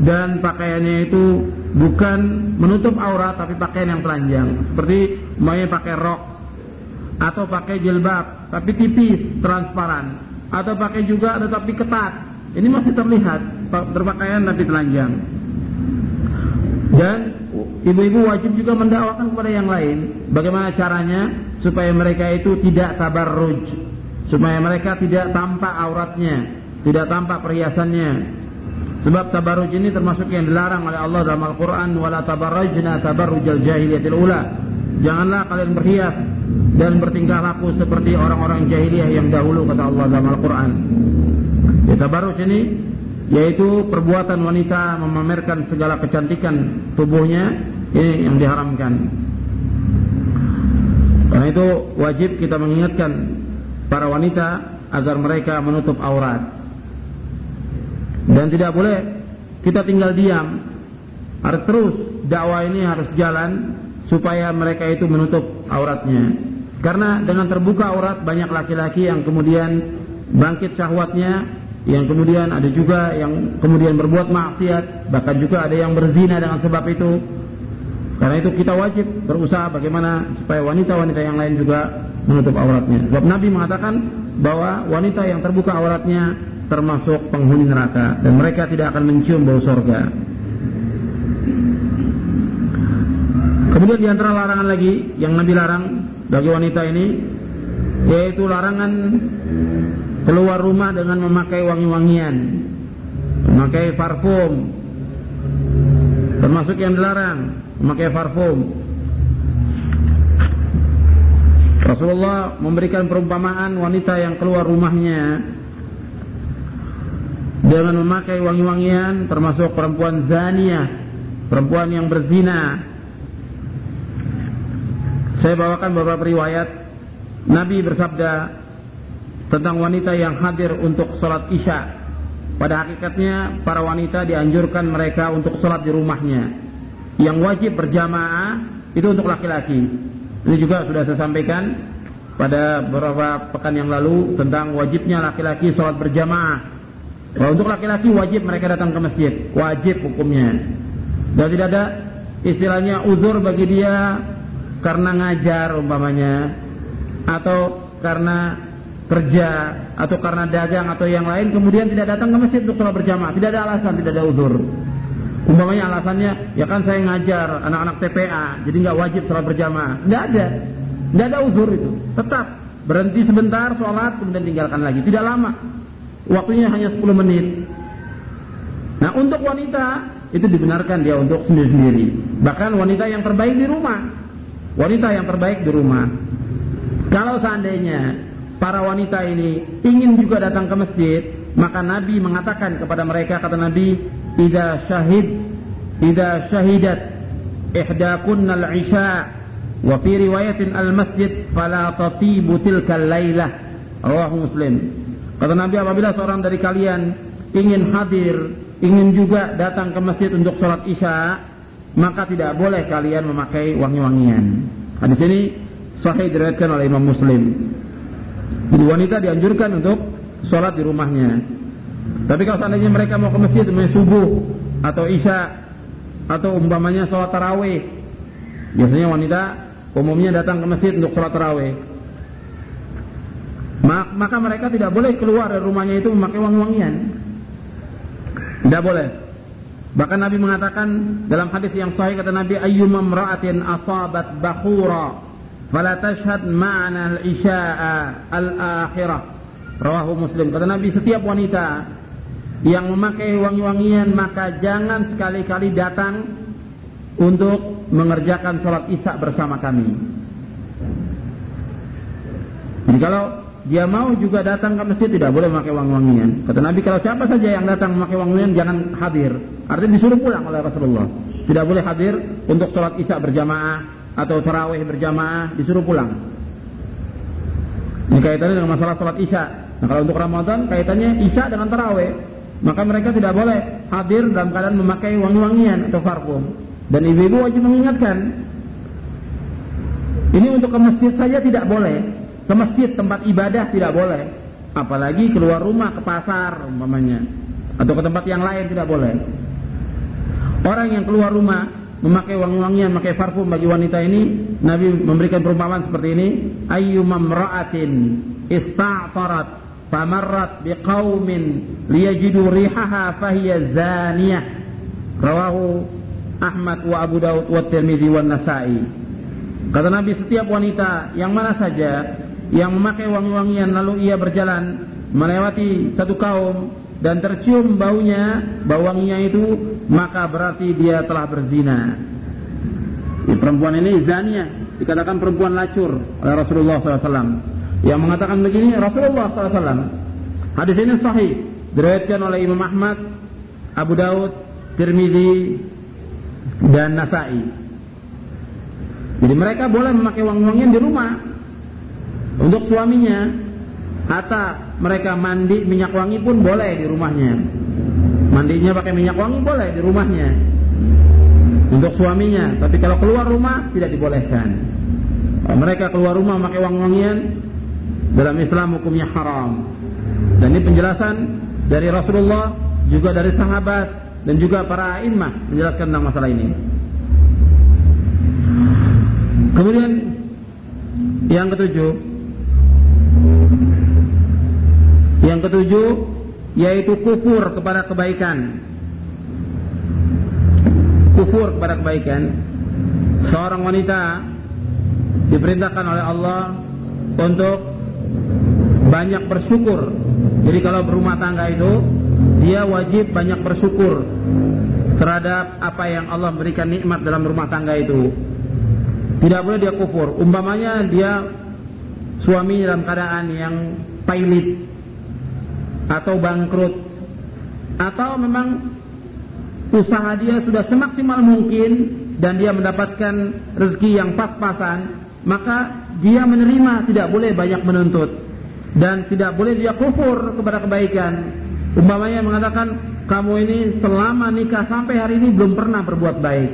dan pakaiannya itu bukan menutup aurat tapi pakaian yang telanjang seperti mau pakai rok atau pakai jilbab tapi tipis transparan atau pakai juga tetapi ketat ini masih terlihat berpakaian tapi telanjang dan ibu-ibu wajib juga mendakwakan kepada yang lain bagaimana caranya supaya mereka itu tidak tabarruj supaya mereka tidak tampak auratnya tidak tampak perhiasannya Sebab tabarruj ini termasuk yang dilarang oleh Allah dalam Al-Quran. Wala tabarrujna tabarrujal jahiliyatil ula. Janganlah kalian berhias dan bertingkah laku seperti orang-orang jahiliyah yang dahulu kata Allah dalam Al-Quran. Ya, tabarruj ini yaitu perbuatan wanita memamerkan segala kecantikan tubuhnya ini yang diharamkan. Karena itu wajib kita mengingatkan para wanita agar mereka menutup aurat. Dan tidak boleh kita tinggal diam. Harus terus dakwah ini harus jalan supaya mereka itu menutup auratnya. Karena dengan terbuka aurat banyak laki-laki yang kemudian bangkit syahwatnya, yang kemudian ada juga yang kemudian berbuat maksiat, bahkan juga ada yang berzina dengan sebab itu. Karena itu kita wajib berusaha bagaimana supaya wanita-wanita yang lain juga menutup auratnya. Sebab Nabi mengatakan bahwa wanita yang terbuka auratnya termasuk penghuni neraka dan mereka tidak akan mencium bau surga. Kemudian di antara larangan lagi yang Nabi larang bagi wanita ini yaitu larangan keluar rumah dengan memakai wangi-wangian, memakai parfum. Termasuk yang dilarang memakai parfum. Rasulullah memberikan perumpamaan wanita yang keluar rumahnya dengan memakai wangi-wangian termasuk perempuan zania, perempuan yang berzina. Saya bawakan beberapa riwayat Nabi bersabda tentang wanita yang hadir untuk sholat isya. Pada hakikatnya para wanita dianjurkan mereka untuk sholat di rumahnya. Yang wajib berjamaah itu untuk laki-laki. Ini juga sudah saya sampaikan pada beberapa pekan yang lalu tentang wajibnya laki-laki sholat berjamaah kalau untuk laki-laki wajib mereka datang ke masjid, wajib hukumnya. Dan tidak ada istilahnya uzur bagi dia karena ngajar umpamanya atau karena kerja atau karena dagang atau yang lain kemudian tidak datang ke masjid untuk sholat berjamaah. Tidak ada alasan, tidak ada uzur. Umpamanya alasannya, ya kan saya ngajar anak-anak TPA, jadi nggak wajib sholat berjamaah. Tidak ada, tidak ada uzur itu. Tetap berhenti sebentar sholat kemudian tinggalkan lagi. Tidak lama. Waktunya hanya 10 menit. Nah untuk wanita itu dibenarkan dia untuk sendiri-sendiri. Bahkan wanita yang terbaik di rumah. Wanita yang terbaik di rumah. Kalau seandainya para wanita ini ingin juga datang ke masjid, maka Nabi mengatakan kepada mereka kata Nabi, "Idza syahid, idza syahidat ihdakunnal isya wa fi riwayatin al-masjid fala tatibu tilkal lailah." Rawahu Muslim. Kata Nabi apabila seorang dari kalian ingin hadir, ingin juga datang ke masjid untuk sholat isya, maka tidak boleh kalian memakai wangi-wangian. Hadis ini sahih diriwayatkan oleh Imam Muslim. Jadi wanita dianjurkan untuk sholat di rumahnya. Tapi kalau seandainya mereka mau ke masjid mau subuh atau isya atau umpamanya sholat taraweh, biasanya wanita umumnya datang ke masjid untuk sholat taraweh maka mereka tidak boleh keluar dari rumahnya itu memakai wangi-wangian. Tidak boleh. Bahkan Nabi mengatakan dalam hadis yang sahih kata Nabi ayyuma imra'atin asabat bakhura fala tashhad ma'ana al-isya'a al-akhirah. Rawahu Muslim. Kata Nabi setiap wanita yang memakai wangi-wangian maka jangan sekali-kali datang untuk mengerjakan sholat isya bersama kami. Jadi kalau dia mau juga datang ke masjid tidak boleh memakai wangi-wangian. Kata Nabi kalau siapa saja yang datang memakai wangi-wangian jangan hadir. Artinya disuruh pulang oleh Rasulullah. Tidak boleh hadir untuk sholat isya berjamaah atau tarawih berjamaah disuruh pulang. kaitannya dengan masalah salat Isya. Nah, kalau untuk Ramadan kaitannya Isya dengan tarawih. Maka mereka tidak boleh hadir dalam keadaan memakai wangi-wangian atau parfum. Dan ibu-ibu wajib mengingatkan. Ini untuk ke masjid saja tidak boleh. Ke masjid tempat ibadah tidak boleh. Apalagi keluar rumah ke pasar umpamanya atau ke tempat yang lain tidak boleh. Orang yang keluar rumah memakai wangi-wangian, memakai parfum bagi wanita ini, Nabi memberikan perumpamaan seperti ini, ayyumam ra'atin ista'tarat famarrat biqaumin liyajidu rihaha fahiya zaniyah. Rawahu Ahmad wa Abu Daud wa Tirmidzi wa Nasa'i. Kata Nabi setiap wanita yang mana saja yang memakai wangi-wangian lalu ia berjalan melewati satu kaum dan tercium baunya, bau wanginya itu, maka berarti dia telah berzina. Ini perempuan ini zania, dikatakan perempuan lacur oleh Rasulullah SAW. Yang mengatakan begini Rasulullah SAW. Hadis ini sahih, diriwayatkan oleh Imam Ahmad, Abu Daud, Tirmidzi, dan Nasai. Jadi mereka boleh memakai wangi-wangian di rumah untuk suaminya, atau mereka mandi minyak wangi pun boleh di rumahnya. Mandinya pakai minyak wangi boleh di rumahnya. Untuk suaminya, tapi kalau keluar rumah tidak dibolehkan. Kalau mereka keluar rumah pakai wangi-wangian dalam Islam hukumnya haram. Dan ini penjelasan dari Rasulullah juga dari sahabat dan juga para imam menjelaskan tentang masalah ini. Kemudian yang ketujuh Yang ketujuh yaitu kufur kepada kebaikan. Kufur kepada kebaikan. Seorang wanita diperintahkan oleh Allah untuk banyak bersyukur. Jadi kalau berumah tangga itu dia wajib banyak bersyukur terhadap apa yang Allah berikan nikmat dalam rumah tangga itu. Tidak boleh dia kufur. Umpamanya dia suami dalam keadaan yang pailit, atau bangkrut atau memang usaha dia sudah semaksimal mungkin dan dia mendapatkan rezeki yang pas-pasan maka dia menerima tidak boleh banyak menuntut dan tidak boleh dia kufur kepada kebaikan. Umpamanya mengatakan kamu ini selama nikah sampai hari ini belum pernah berbuat baik.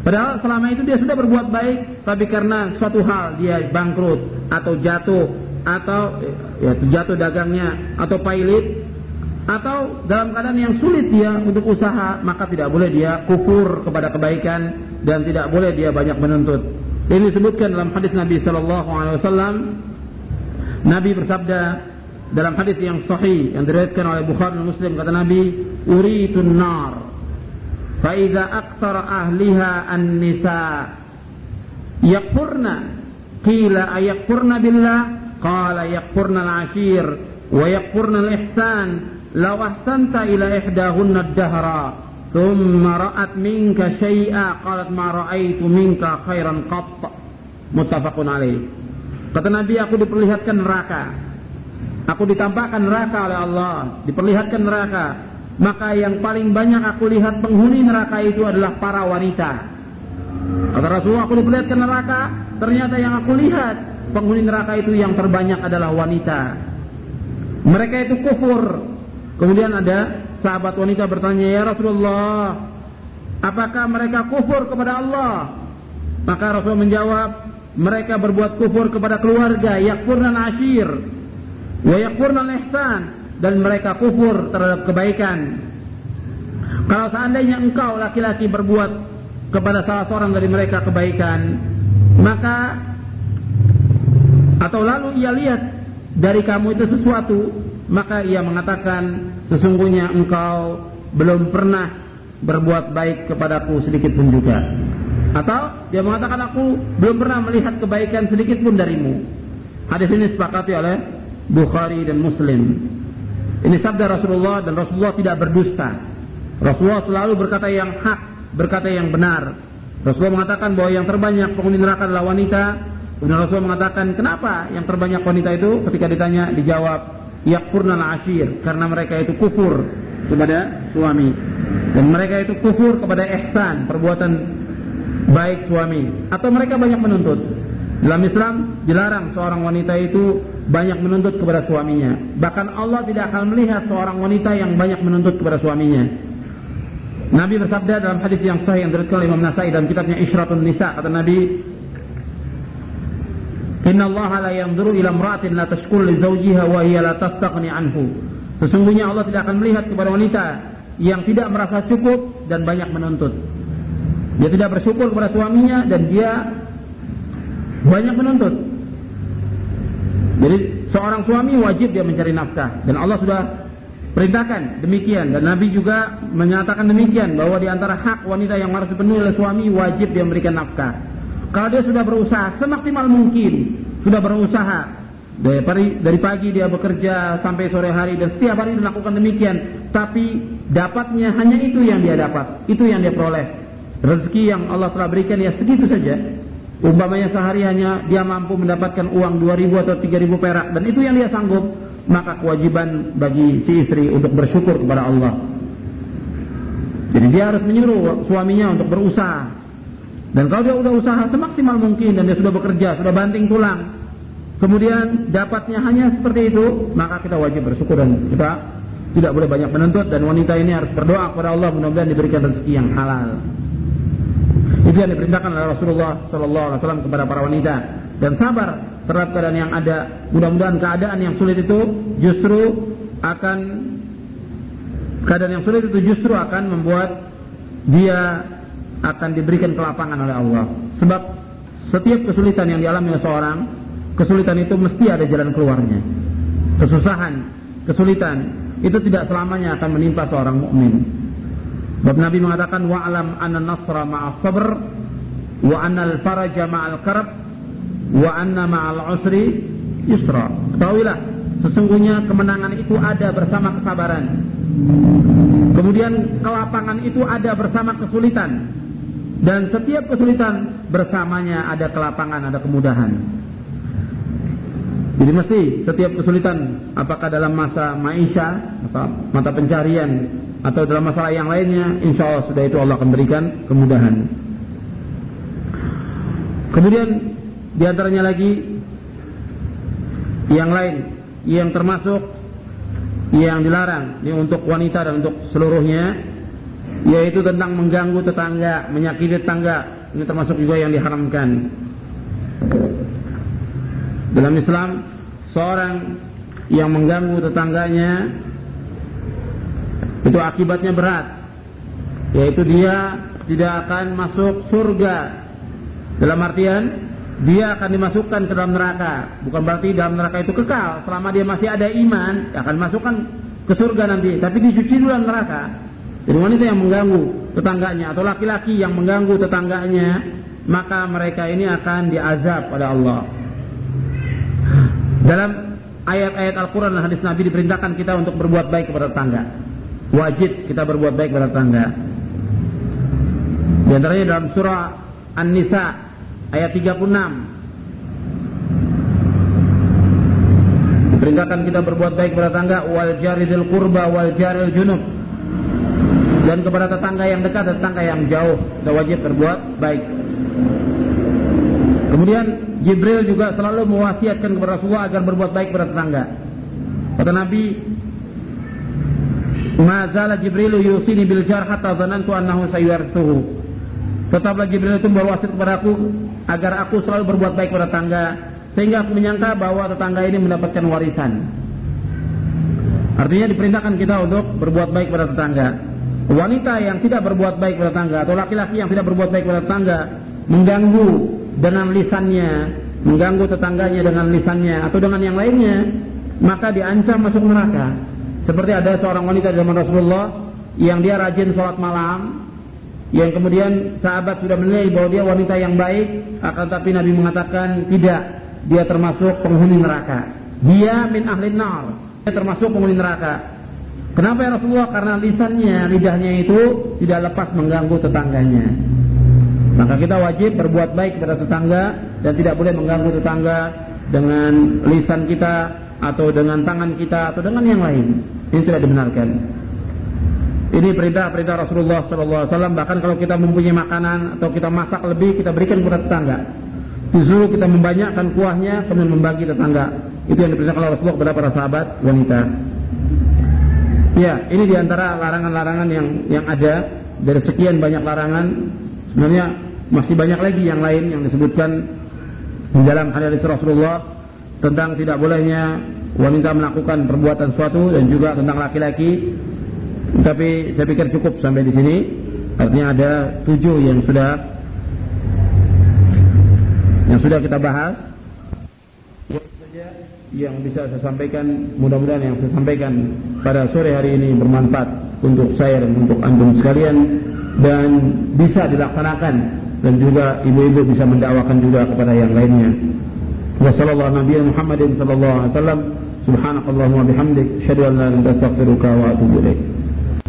Padahal selama itu dia sudah berbuat baik tapi karena suatu hal dia bangkrut atau jatuh atau ya jatuh dagangnya atau pailit atau dalam keadaan yang sulit dia untuk usaha maka tidak boleh dia kufur kepada kebaikan dan tidak boleh dia banyak menuntut. Ini disebutkan dalam hadis Nabi sallallahu alaihi wasallam. Nabi bersabda dalam hadis yang sahih yang diriwayatkan oleh Bukhari dan Muslim kata Nabi uritun nar. Fa idza aktsara ahliha an-nisa yakfurna. Qila ayakfurna billah qala yakfurna al-ashir wa yakfurna al-ihsan. Law ahsanta ila ihdahunna ad-dahra thumma ra'at minka syai'a qalat ma ra'aitu minka khairan alaih. Kata nabi aku diperlihatkan neraka. Aku ditampakkan neraka oleh Allah. Diperlihatkan neraka. Maka yang paling banyak aku lihat penghuni neraka itu adalah para wanita. Kata Rasulullah aku diperlihatkan neraka. Ternyata yang aku lihat penghuni neraka itu yang terbanyak adalah wanita. Mereka itu kufur. Kemudian ada sahabat wanita bertanya, "Ya Rasulullah, apakah mereka kufur kepada Allah?" Maka Rasul menjawab, "Mereka berbuat kufur kepada keluarga, yakfurna ashir wa yakfurna ihsan dan mereka kufur terhadap kebaikan." Kalau seandainya engkau laki-laki berbuat kepada salah seorang dari mereka kebaikan, maka atau lalu ia lihat dari kamu itu sesuatu, maka ia mengatakan sesungguhnya engkau belum pernah berbuat baik kepadaku sedikit pun juga. Atau dia mengatakan aku belum pernah melihat kebaikan sedikit pun darimu. Hadis ini sepakati oleh Bukhari dan Muslim. Ini sabda Rasulullah dan Rasulullah tidak berdusta. Rasulullah selalu berkata yang hak, berkata yang benar. Rasulullah mengatakan bahwa yang terbanyak penghuni neraka adalah wanita Kemudian Rasul mengatakan, kenapa yang terbanyak wanita itu? Ketika ditanya, dijawab, yakfurna ashir karena mereka itu kufur kepada suami. Dan mereka itu kufur kepada ihsan, perbuatan baik suami. Atau mereka banyak menuntut. Dalam Islam dilarang seorang wanita itu banyak menuntut kepada suaminya. Bahkan Allah tidak akan melihat seorang wanita yang banyak menuntut kepada suaminya. Nabi bersabda dalam hadis yang sahih yang diriwayatkan Imam Nasai dalam kitabnya Isyratun Nisa kata Nabi Inna Allah la yanzuru ila imra'atin la anhu. Sesungguhnya Allah tidak akan melihat kepada wanita yang tidak merasa cukup dan banyak menuntut. Dia tidak bersyukur kepada suaminya dan dia banyak menuntut. Jadi seorang suami wajib dia mencari nafkah dan Allah sudah perintahkan demikian dan Nabi juga menyatakan demikian bahwa di antara hak wanita yang harus dipenuhi oleh suami wajib dia memberikan nafkah. Kalau dia sudah berusaha semaksimal mungkin, sudah berusaha dari pagi, dari pagi dia bekerja sampai sore hari dan setiap hari dilakukan demikian, tapi dapatnya hanya itu yang dia dapat, itu yang dia peroleh. Rezeki yang Allah telah berikan ya segitu saja. Umpamanya sehari hanya dia mampu mendapatkan uang 2000 atau 3000 perak dan itu yang dia sanggup, maka kewajiban bagi si istri untuk bersyukur kepada Allah. Jadi dia harus menyuruh suaminya untuk berusaha. Dan kalau dia sudah usaha semaksimal mungkin dan dia sudah bekerja, sudah banting tulang, kemudian dapatnya hanya seperti itu, maka kita wajib bersyukur dan kita tidak boleh banyak menuntut dan wanita ini harus berdoa kepada Allah mudah-mudahan diberikan rezeki yang halal. Itu yang diperintahkan oleh Rasulullah Sallallahu Alaihi Wasallam kepada para wanita dan sabar terhadap keadaan yang ada. Mudah-mudahan keadaan yang sulit itu justru akan keadaan yang sulit itu justru akan membuat dia akan diberikan kelapangan oleh Allah. Sebab setiap kesulitan yang dialami oleh seorang, kesulitan itu mesti ada jalan keluarnya. Kesusahan, kesulitan itu tidak selamanya akan menimpa seorang mukmin. Sebab Nabi mengatakan wa'lam anna nasra ma'as sabr wa anna al-faraja ma'al karab wa anna ma'al usri yusra. Ketahuilah sesungguhnya kemenangan itu ada bersama kesabaran. Kemudian kelapangan itu ada bersama kesulitan. Dan setiap kesulitan bersamanya ada kelapangan, ada kemudahan. Jadi mesti setiap kesulitan apakah dalam masa maisha, mata pencarian atau dalam masalah yang lainnya, insya Allah sudah itu Allah akan berikan kemudahan. Kemudian di antaranya lagi yang lain yang termasuk yang dilarang ini untuk wanita dan untuk seluruhnya yaitu tentang mengganggu tetangga, menyakiti tetangga. Ini termasuk juga yang diharamkan. Dalam Islam, seorang yang mengganggu tetangganya itu akibatnya berat. Yaitu dia tidak akan masuk surga. Dalam artian dia akan dimasukkan ke dalam neraka. Bukan berarti dalam neraka itu kekal. Selama dia masih ada iman akan masukkan ke surga nanti. Tapi dicuci dulu dalam neraka jadi wanita yang mengganggu tetangganya atau laki-laki yang mengganggu tetangganya maka mereka ini akan diazab pada Allah dalam ayat-ayat Al-Quran dan hadis Nabi diperintahkan kita untuk berbuat baik kepada tetangga wajib kita berbuat baik pada tetangga. Di antaranya dalam surah An-Nisa ayat 36. Diperintahkan kita berbuat baik kepada tetangga wal jaridil qurba wal jaril junub. Dan kepada tetangga yang dekat dan tetangga yang jauh kita wajib berbuat baik. Kemudian Jibril juga selalu mewasiatkan kepada Rasulullah agar berbuat baik kepada tetangga. Kata Nabi, Mazala Jibril yusini bil jar hatta dhanantu annahu sayartuhu. Tetaplah Jibril itu berwasiat kepadaku agar aku selalu berbuat baik pada tangga sehingga aku menyangka bahwa tetangga ini mendapatkan warisan. Artinya diperintahkan kita untuk berbuat baik pada tetangga. Wanita yang tidak berbuat baik pada tetangga atau laki-laki yang tidak berbuat baik pada tetangga mengganggu dengan lisannya, mengganggu tetangganya dengan lisannya atau dengan yang lainnya, maka diancam masuk neraka. Seperti ada seorang wanita di zaman Rasulullah yang dia rajin sholat malam, yang kemudian sahabat sudah menilai bahwa dia wanita yang baik, akan tapi Nabi mengatakan tidak, dia termasuk penghuni neraka. Dia min ahli nar, dia termasuk penghuni neraka. Kenapa ya Rasulullah? Karena lisannya, lidahnya itu tidak lepas mengganggu tetangganya. Maka kita wajib berbuat baik kepada tetangga dan tidak boleh mengganggu tetangga dengan lisan kita atau dengan tangan kita atau dengan yang lain. Ini tidak dibenarkan. Ini perintah-perintah Rasulullah SAW. Bahkan kalau kita mempunyai makanan atau kita masak lebih, kita berikan kepada tetangga. disuruh kita membanyakkan kuahnya kemudian membagi tetangga. Itu yang diperintahkan Rasulullah kepada para sahabat wanita. Ya, ini di antara larangan-larangan yang yang ada dari sekian banyak larangan. Sebenarnya masih banyak lagi yang lain yang disebutkan di dalam hadis Rasulullah tentang tidak bolehnya wanita melakukan perbuatan suatu dan juga tentang laki-laki. Tapi saya pikir cukup sampai di sini. Artinya ada tujuh yang sudah yang sudah kita bahas. Yang bisa saya sampaikan, mudah-mudahan yang saya sampaikan pada sore hari ini bermanfaat untuk saya dan untuk antum sekalian dan bisa dilaksanakan dan juga ibu-ibu bisa mendakwakan juga kepada yang lainnya. Wassalamualaikum warahmatullahi wabarakatuh. Subhanakallahumma bihamdik, astaghfiruka wa atubu.